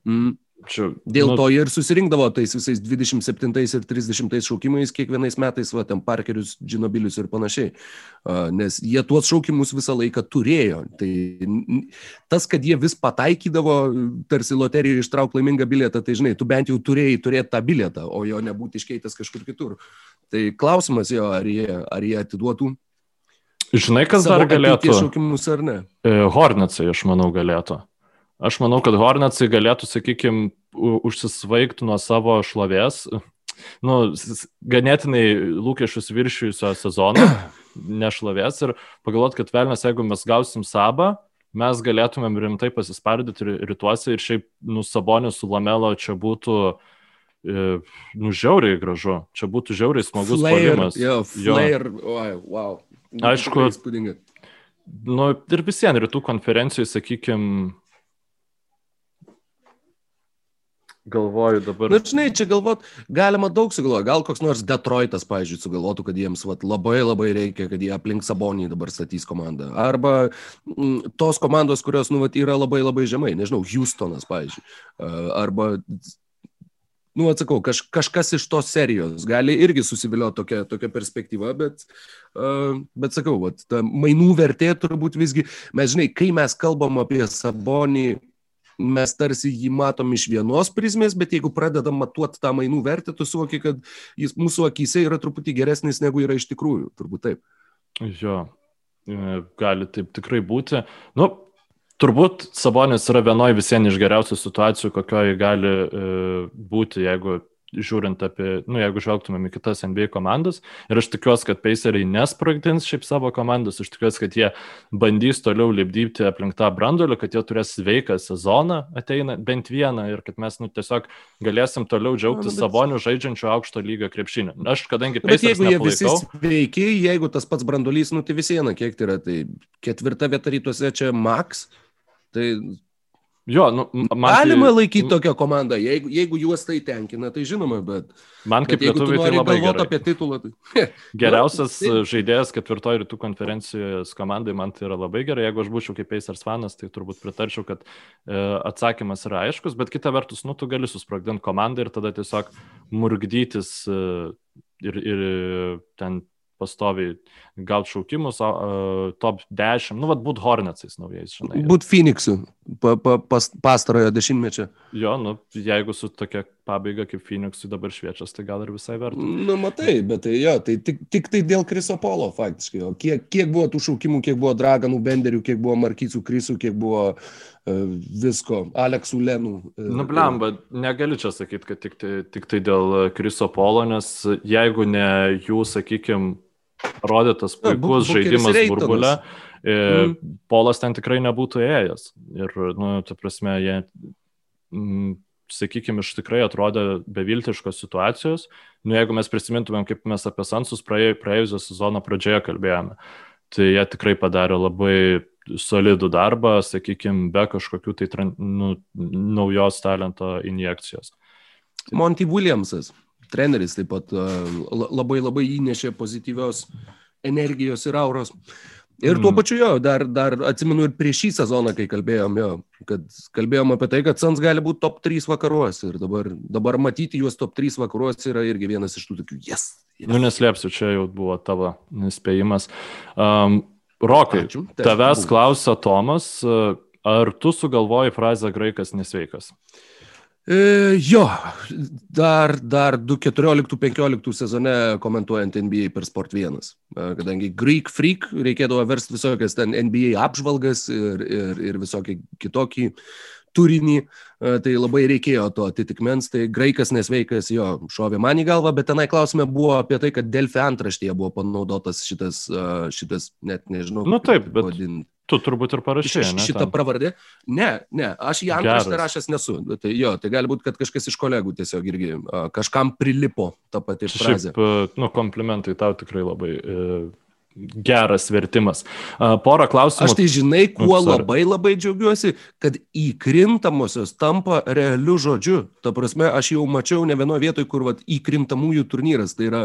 Speaker 1: Mm. Čia, Dėl nu, to jie ir susirinkdavo tais visais 27 ir 30 šaukimais kiekvienais metais, va, ten Parkerius, Džinobilius ir panašiai. Nes jie tuos šaukimus visą laiką turėjo. Tai tas, kad jie vis pataikydavo, tarsi loterijoje ištrauk laimingą bilietą, tai žinai, tu bent jau turėjai turėti tą bilietą, o jo nebūti iškeitęs kažkur kitur. Tai klausimas jo, ar jie, ar jie atiduotų.
Speaker 2: Žinai, kas dar galėtų?
Speaker 1: Šaukimus ar ne?
Speaker 2: E, Hornetsai, aš manau, galėtų. Aš manau, kad Hornetsai galėtų, sakykime, užsisvaigti nuo savo šlovės, nu, ganėtinai lūkesčius viršijusio sezono, nešlovės ir pagalvoti, kad velnės, jeigu mes gausim sabą, mes galėtumėm rimtai pasispardyti rytuose ir šiaip, nu, sabonė su lamelo čia būtų, e, nu, žiauriai gražu, čia būtų žiauriai smagus
Speaker 1: palimas. Jo, flare, jo. wow.
Speaker 2: Aišku, nu, ir visiems rytų konferencijų, sakykime, Galvoju dabar.
Speaker 1: Na, nu, žinai, čia galvot, galima daug sugalvoti. Gal koks nors Detroitas, pavyzdžiui, sugalvotų, kad jiems vat, labai labai reikia, kad jie aplink Sabonį dabar statys komandą. Arba m, mm, tos komandos, kurios, nu, vat, yra labai labai žemai. Nežinau, Houstonas, pavyzdžiui. Arba nu, atsakau, kaž, kažkas iš tos serijos gali irgi susivilioti tokią, tokią perspektyvą, bet, uh, bet sakau, vat, mainų vertė turbūt visgi, mes žinai, kai mes kalbam apie Sabonį, mes tarsi jį matom iš vienos prizmės, bet jeigu pradedam matuoti tą mainų vertę, tu suvoki, kad jis mūsų akise yra truputį geresnis negu yra iš tikrųjų, turbūt taip.
Speaker 2: Jo, e, gali taip tikrai būti. Nu, turbūt Sabonis yra vienoje visiems iš geriausių situacijų, kokioje gali e, būti, jeigu žiūrint apie, nu, jeigu žvelgtumėm į kitas NBA komandas. Ir aš tikiuosi, kad Paceriai nesprogdins šiaip savo komandos, aš tikiuosi, kad jie bandys toliau lipdyti aplink tą brandolį, kad jie turės sveiką sezoną ateina bent vieną ir kad mes nu, tiesiog galėsim toliau džiaugtis bet... Saboniu žaidžiančiu aukšto lygio krepšinį. Aš kadangi
Speaker 1: Bet jeigu jie visi sveiki, jeigu tas pats brandolys, nu tai vis viena, kiek tai yra, tai ketvirta vieta rytuose čia Max. Tai
Speaker 2: Jo, nu,
Speaker 1: man Galima tai... laikyti tokią komandą, jeigu, jeigu juos tai tenkina, tai žinoma, bet...
Speaker 2: Man kaip lietuviui tai labai gerai.
Speaker 1: apie titulą.
Speaker 2: Tai... Geriausias nu, tai... žaidėjas ketvirtojo rytų konferencijos komandai, man tai yra labai gerai. Jeigu aš būčiau kaip Pacers fanas, tai turbūt pritarčiau, kad e, atsakymas yra aiškus, bet kita vertus, nu, tu gali susprogdinti komandą ir tada tiesiog murgdytis e, ir, ir ten pastoviai gauti šaukimus, uh, top 10, nu, vad būt Hornetsais naujais, žinai.
Speaker 1: Būt Phoenixu pa, pa, pas, pastarojo dešimtmečio.
Speaker 2: Jo, nu, jeigu su tokia pabaiga kaip Phoenixui dabar šviečias, tai gal ir visai verta.
Speaker 1: Nu, matai, bet tai jo, tai tik, tik tai dėl Kriso Polo faktiškai. O kiek, kiek buvo tų šaukimų, kiek buvo Draganų, Benderių, kiek buvo Markycų Krisų, kiek buvo uh, visko, Aleksų Lenų.
Speaker 2: Uh, nu, blemba, negaliu čia sakyti, kad tik tai, tik tai dėl Kriso Polo, nes jeigu ne jų, sakykime, rodytas puikus ja, žaidimas burbulė, mm. Polas ten tikrai nebūtų ėjęs. Ir, nu, ta prasme, jie, mm, sakykime, iš tikrai atrodė beviltiškos situacijos. Nu, jeigu mes prisimintumėm, kaip mes apie Sansus praėjusią sezono pradžioje kalbėjome, tai jie tikrai padarė labai solidų darbą, sakykime, be kažkokių tai nu, naujos talento injekcijos.
Speaker 1: Monty Williamsas treneris taip pat labai labai įnešė pozityvios energijos ir auros. Ir tuo mm. pačiu jo, dar, dar atsimenu ir prieš šį sezoną, kai kalbėjom, jo, kad kalbėjom apie tai, kad Sans gali būti top 3 vakaruose ir dabar, dabar matyti juos top 3 vakaruose yra irgi vienas iš tų tokių, yes. yes.
Speaker 2: Nu, neslėpsiu, čia jau buvo tavo spėjimas. Um, Rokai, Ačiū, tavęs klausia Tomas, ar tu sugalvoji frazę graikas nesveikas? Uh,
Speaker 1: E, jo, dar, dar 2014-2015 sezone komentuojant NBA per Sport 1, e, kadangi Greek Freak reikėdavo versti visokias ten NBA apžvalgas ir, ir, ir visokį kitokį turinį, e, tai labai reikėjo to atitikmens, tai graikas nesveikas jo šovė man į galvą, bet tenai klausime buvo apie tai, kad Delfi antraštėje buvo panaudotas šitas, šitas net nežinau.
Speaker 2: Nu taip, bet vadinti. Tu turbūt ir parašai.
Speaker 1: Š, šitą pravardė? Ne, ne, aš į antraštę rašęs nesu. Tai jo, tai gali būti, kad kažkas iš kolegų tiesiog irgi kažkam prilipo tą patį frazę.
Speaker 2: Šiaip, nu, komplimentai tau tikrai labai e, geras vertimas. Porą klausimų.
Speaker 1: Aš tai žinai, kuo Ups, labai labai džiaugiuosi, kad įkrintamosios tampa realiu žodžiu. Ta prasme, aš jau mačiau ne vienoje vietoje, kur vat, įkrintamųjų turnyras. Tai yra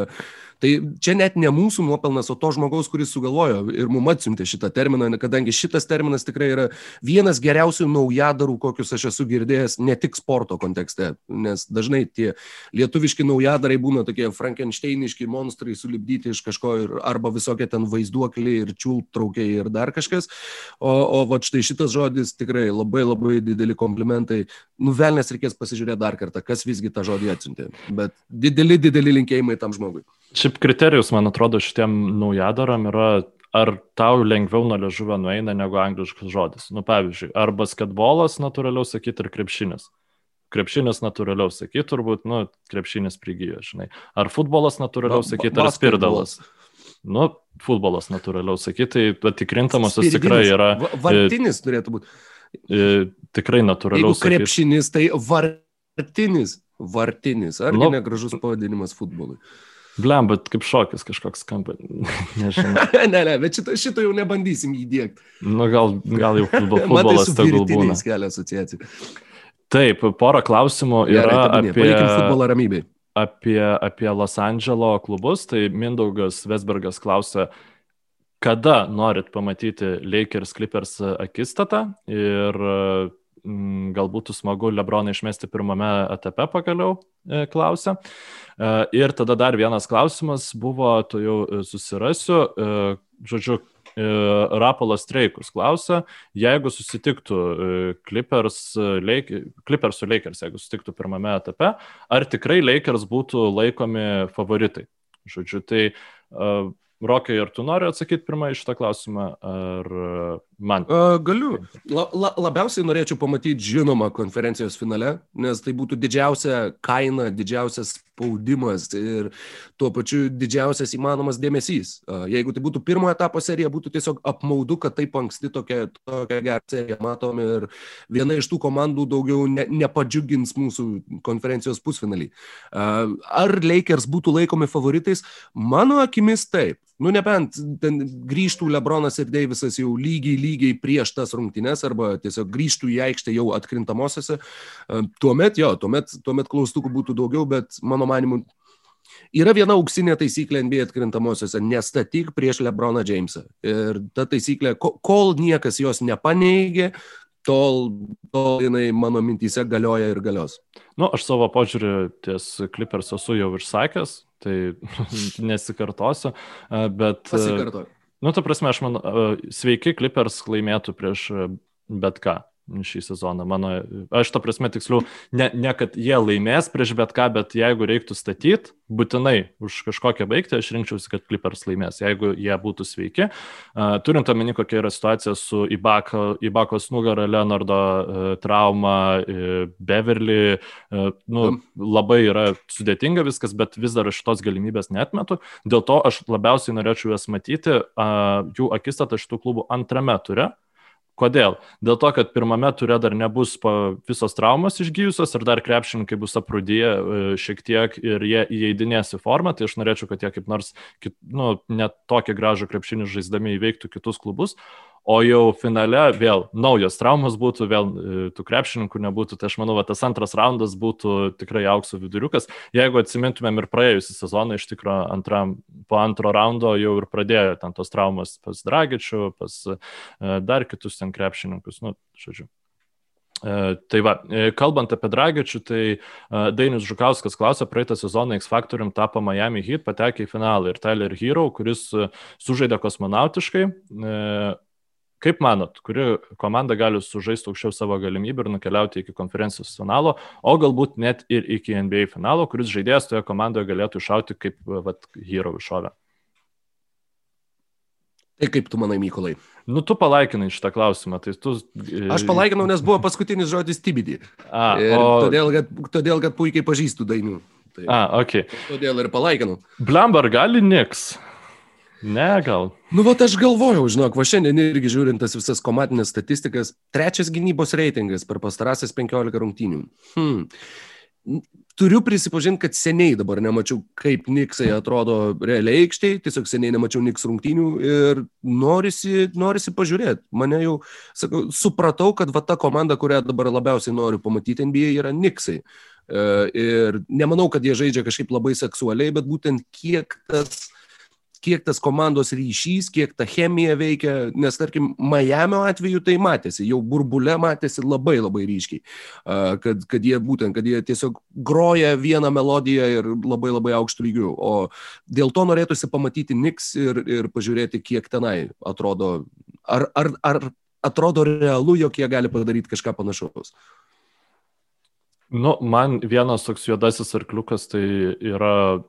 Speaker 1: Tai čia net ne mūsų nuopelnas, o to žmogaus, kuris sugalvojo ir mum atsiuntė šitą terminą, kadangi šitas terminas tikrai yra vienas geriausių naujadarų, kokius aš esu girdėjęs ne tik sporto kontekste, nes dažnai tie lietuviški naujadarai būna tokie frankensteiniški monstrai sulibdyti iš kažko ir, arba visokie ten vaizduokliai ir čiultraukiai ir dar kažkas. O, o va štai šitas žodis tikrai labai labai dideli komplimentai. Nuvelnės reikės pasižiūrėti dar kartą, kas visgi tą žodį atsiuntė. Bet dideli, dideli linkėjimai tam žmogui.
Speaker 2: Šiaip kriterijus, man atrodo, šitiem naujadaram yra, ar tau lengviau nuo liežuvio nueina negu angliškas žodis. Nu, pavyzdžiui, ar basketbolas natūraliau sakyti ir krepšinis. Krepšinis natūraliau sakyti, turbūt, nu, krepšinis prigijo, žinai. Ar futbolas natūraliau sakyti, ar spirdalas. Nu, futbolas natūraliau sakyti, tai tikrintamosios tikrai yra.
Speaker 1: Vartinis turėtų būti.
Speaker 2: Tikrai natūraliau.
Speaker 1: Jeigu krepšinis, tai vartinis. Vartinis. Ar nu, negražus pavadinimas futbolui?
Speaker 2: Blem, bet kaip šokis kažkoks skamba. Nežinau.
Speaker 1: ne, ne, bet šito, šito jau nebandysim įdėkti.
Speaker 2: Nu, gal, gal jau futbol, futbolas tegul būna.
Speaker 1: kelia asociacijų.
Speaker 2: Taip, porą klausimų yra Gerai,
Speaker 1: apie... Palikim futbolą ramybėj.
Speaker 2: Apie, apie Los Andželo klubus, tai Mindaugas Vesbergas klausia, kada norit pamatyti Lakers Clippers akistatą ir gal būtų smagu Lebroną išmesti pirmame etape pagaliau, e, klausia. E, ir tada dar vienas klausimas buvo, tu jau susirasiu, žodžiu, Rapolas Streikus klausia, jeigu susitiktų Clippers, Lake, Clippers su Lakers, jeigu susitiktų pirmame etape, ar tikrai Lakers būtų laikomi favoritai? Žodžiu, tai uh, Rokai, ar tu nori atsakyti pirmą iš tą klausimą, ar man?
Speaker 1: Uh, galiu. La, la, labiausiai norėčiau pamatyti žinomą konferencijos finale, nes tai būtų didžiausia kaina, didžiausias spaudimas ir tuo pačiu didžiausias įmanomas dėmesys. Uh, jeigu tai būtų pirmo etapo serija, būtų tiesiog apmaudu, kad taip anksti tokia, tokia gera serija matom ir viena iš tų komandų daugiau ne, nepadžiugins mūsų konferencijos pusfinalį. Uh, ar Lakers būtų laikomi favoritais? Mano akimis taip. Nu, nebent ten grįžtų Lebronas ir Deivisas jau lygiai, lygiai prieš tas rungtynes arba tiesiog grįžtų į aikštę jau atkrintamosiose. Tuomet, jo, tuomet, tuomet klaustukų būtų daugiau, bet mano manimu, yra viena auksinė taisyklė NBA atkrintamosiose - nestatyk prieš Lebroną Jamesą. Ir ta taisyklė, kol niekas jos nepaneigė, tol, tol jinai mano mintyse galioja ir galios.
Speaker 2: Nu, aš savo požiūrį ties Clippers esu jau išsakęs, tai nesikartosiu, bet...
Speaker 1: Pasikartoju.
Speaker 2: Nu, ta prasme, aš manau, sveiki Clippers laimėtų prieš bet ką šį sezoną. Mano, aš to prasme tiksliau, ne, ne kad jie laimės prieš bet ką, bet jeigu reiktų statyti, būtinai už kažkokią baigti, aš rinkčiausi, kad Clippers laimės, jeigu jie būtų sveiki. Uh, turint omeny, kokia yra situacija su Ibako, Ibakos nugarą, Leonardo uh, trauma, uh, Beverly, uh, nu, labai yra sudėtinga viskas, bet vis dar šitos galimybės netmetu. Dėl to aš labiausiai norėčiau jas matyti, jų akistatą šitų klubų antrame ture. Kodėl? Dėl to, kad pirmame ture dar nebus visos traumos išgyjusios ir dar krepšininkai bus aprūdyję e, šiek tiek ir jie įeidinės į formą, tai aš norėčiau, kad jie kaip nors, nu, net tokį gražų krepšinį žaisdami įveiktų kitus klubus, o jau finale vėl naujos traumos būtų, vėl e, tų krepšininkų nebūtų, tai aš manau, va, tas antras raundas būtų tikrai aukso viduriukas. Jeigu atsimintumėm ir praėjusią sezoną, iš tikrųjų antram, po antro raundo jau ir pradėjo ten tos traumos pas Dragičių, pas e, dar kitus ten krepšininkus, nu, žodžiu. E, tai va, kalbant apie Dragičių, tai Dainis Žukauskas klausė, praeitą sezoną X Factorium tapo Miami Heat, patekė į finalą ir Tyler Hero, kuris sužaidė kosmonautiškai, Kaip manot, kuri komanda gali sužaisti aukščiau savo galimybių ir nukeliauti iki konferencijos finalo, o galbūt net ir iki NBA finalo, kuris žaidėjas toje komandoje galėtų iššauti kaip vat, hero iššovę?
Speaker 1: Tai kaip tu manai, Mykolai?
Speaker 2: Nu, tu palaikinai šitą klausimą, tai tu...
Speaker 1: E, Aš palaikinau, nes buvo paskutinis žodis Tibidį. A, o... todėl, kad, todėl, kad puikiai pažįstu dainų.
Speaker 2: Tai, A, ok.
Speaker 1: Todėl ir palaikinau.
Speaker 2: Blambar gali niks. Ne, gal.
Speaker 1: Nu, va, aš galvojau, žinok, va šiandien irgi žiūrint tas visas komandinės statistikas, trečias gynybos reitingas per pastarąsias 15 rungtynių. Hmm. Turiu prisipažinti, kad seniai dabar nemačiau, kaip Niksai atrodo realiai aikštėje, tiesiog seniai nemačiau Niks rungtynių ir norisi, norisi pažiūrėti. Mane jau, sakau, supratau, kad va ta komanda, kurią dabar labiausiai noriu pamatyti NBA, yra Niksai. E, ir nemanau, kad jie žaidžia kažkaip labai seksualiai, bet būtent kiek tas kiek tas komandos ryšys, kiek ta chemija veikia, nes tarkim, Miamio atveju tai matėsi, jau burbule matėsi labai labai ryškiai, kad, kad jie būtent, kad jie tiesiog groja vieną melodiją ir labai labai aukštų lygių, o dėl to norėtųsi pamatyti Niks ir, ir pažiūrėti, kiek tenai atrodo, ar, ar, ar atrodo realu, jog jie gali padaryti kažką panašaus.
Speaker 2: Nu, man vienas toks juodasis arkliukas tai yra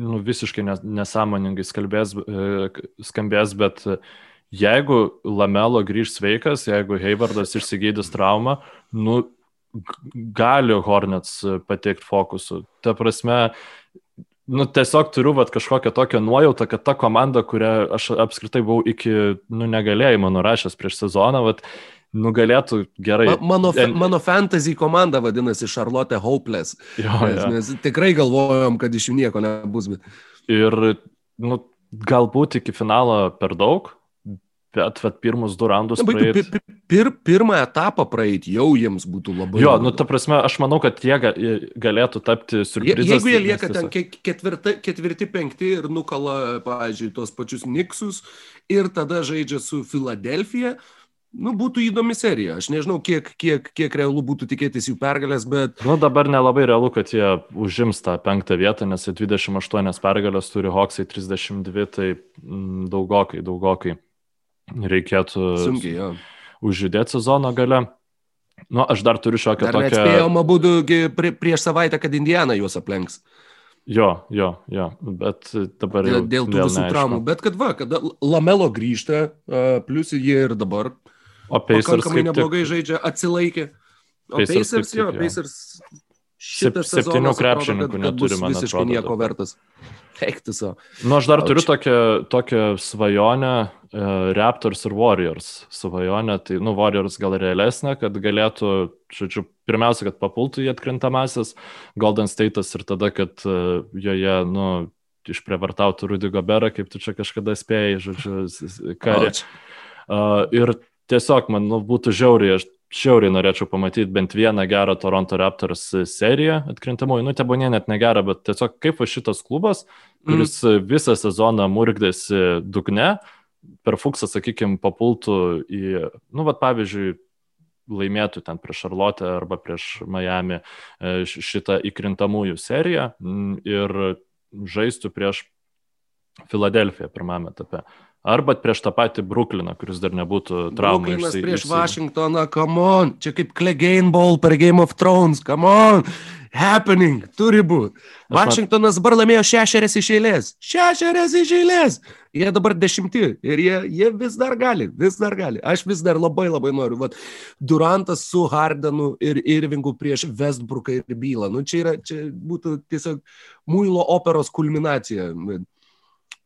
Speaker 2: nu, visiškai nesąmoningai skalbės, e, skambės, bet jeigu Lamelo grįž sveikas, jeigu Heivardas išsigydys traumą, nu, gali Hornets pateikti fokusų. Ta prasme, nu, tiesiog turiu vat, kažkokią tokią nuojautą, kad ta komanda, kurią aš apskritai buvau iki nu, negalėjimo nurašęs prieš sezoną, vat, nugalėtų gerai. Ma,
Speaker 1: mano, en... mano fantasy komanda vadinasi Charlotte Hopeless. Jo, nes, ja. nes tikrai galvojom, kad iš jų nieko nebus. Bet...
Speaker 2: Ir nu, galbūt iki finalo per daug, bet vat, pirmus du raundus.
Speaker 1: Praeit... Pir, pir, pir, pirmą etapą praeiti jau jiems būtų labai.
Speaker 2: Jo, nu ta prasme, aš manau, kad jie galėtų tapti surprizais.
Speaker 1: Jeigu jie lieka ten ketvirti, ketvirti, penkti ir nukala, pavyzdžiui, tos pačius Niksus ir tada žaidžia su Filadelfija, nu, būtų įdomi serija. Aš nežinau, kiek, kiek, kiek realu būtų tikėtis jų pergalės, bet...
Speaker 2: Nu, dabar nelabai realu, kad jie užims tą penktą vietą, nes jie 28 pergalės turi Hoksai 32, tai mm, daugokai, daugokai reikėtų
Speaker 1: Sunkiai,
Speaker 2: užjudėti sezono gale. Nu, aš dar turiu šiokią
Speaker 1: Dar
Speaker 2: tokią...
Speaker 1: neatspėjama būtų prie, prieš savaitę, kad Indiana juos aplenks.
Speaker 2: Jo, jo, jo, bet dabar
Speaker 1: Dėl, dėl tų visų traumų. Bet kad va, kada Lamelo grįžta, a, plus jie ir dabar
Speaker 2: O Pacers
Speaker 1: pakankamai neblogai
Speaker 2: tik
Speaker 1: žaidžia, atsilaikė. O
Speaker 2: Pacers
Speaker 1: Pacers,
Speaker 2: tik,
Speaker 1: jo,
Speaker 2: jo.
Speaker 1: Pacers
Speaker 2: Sep-
Speaker 1: šitas
Speaker 2: septynių
Speaker 1: sezonas atrodo,
Speaker 2: krepšininkų neturi, man
Speaker 1: visiškai
Speaker 2: atrodo,
Speaker 1: nieko vertas. Eikti savo.
Speaker 2: Nu, aš dar
Speaker 1: Gal
Speaker 2: turiu tokią, tokią svajonę, e, Raptors ir Warriors svajonę, tai, nu, Warriors gal realesnė, kad galėtų, žodžiu, pirmiausia, kad papultų į atkrintamasis Golden State'as ir tada, kad e, joje, nu, išprievartautų Rudy Goberą, kaip tu čia kažkada spėjai, žodžiu,
Speaker 1: čia-
Speaker 2: Uh, ir tiesiog man nu, būtų žiauriai, aš žiauriai norėčiau pamatyti bent vieną gerą Toronto Raptors seriją atkrintamųjų. Nu, tebūnė net negerą, bet tiesiog kaip va šitas klubas, kuris mm. visą sezoną murgdėsi dugne, per fuksą, sakykime, papultų į, nu, va, pavyzdžiui, laimėtų ten prieš Šarlotę arba prieš Miami e, šitą įkrintamųjų seriją mm, ir žaistų prieš Filadelfiją pirmame etape. Arba prieš tą patį Brukliną, kuris dar nebūtų traumų.
Speaker 1: Bruklinas
Speaker 2: išsi-
Speaker 1: prieš Vašingtoną, come on, čia kaip Clegane Ball per Game of Thrones, come on, happening, turi būti. Vašingtonas dabar laimėjo šešerias iš eilės, šešerias iš eilės. Jie dabar dešimti ir jie, jie vis dar gali, vis dar gali. Aš vis dar labai labai noriu. Vat, Durantas su Hardenu ir Irvingu prieš Westbrooką ir Bylą. Nu, čia, yra, čia būtų tiesiog Muilo operos kulminacija.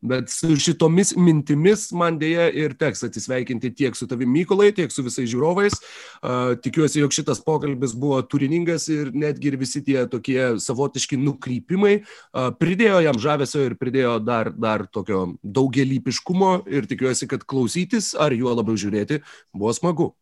Speaker 1: Bet- su šitomis mintimis man dėja ir teks atsisveikinti tiek su tavimi Mykolai, tiek su visais žiūrovais. Uh, tikiuosi, jog šitas pokalbis buvo turiningas ir netgi ir visi tie tokie savotiški nukrypimai uh, pridėjo jam žavesio ir pridėjo dar, dar tokio daugelypiškumo ir tikiuosi, kad klausytis ar juo labiau žiūrėti buvo smagu.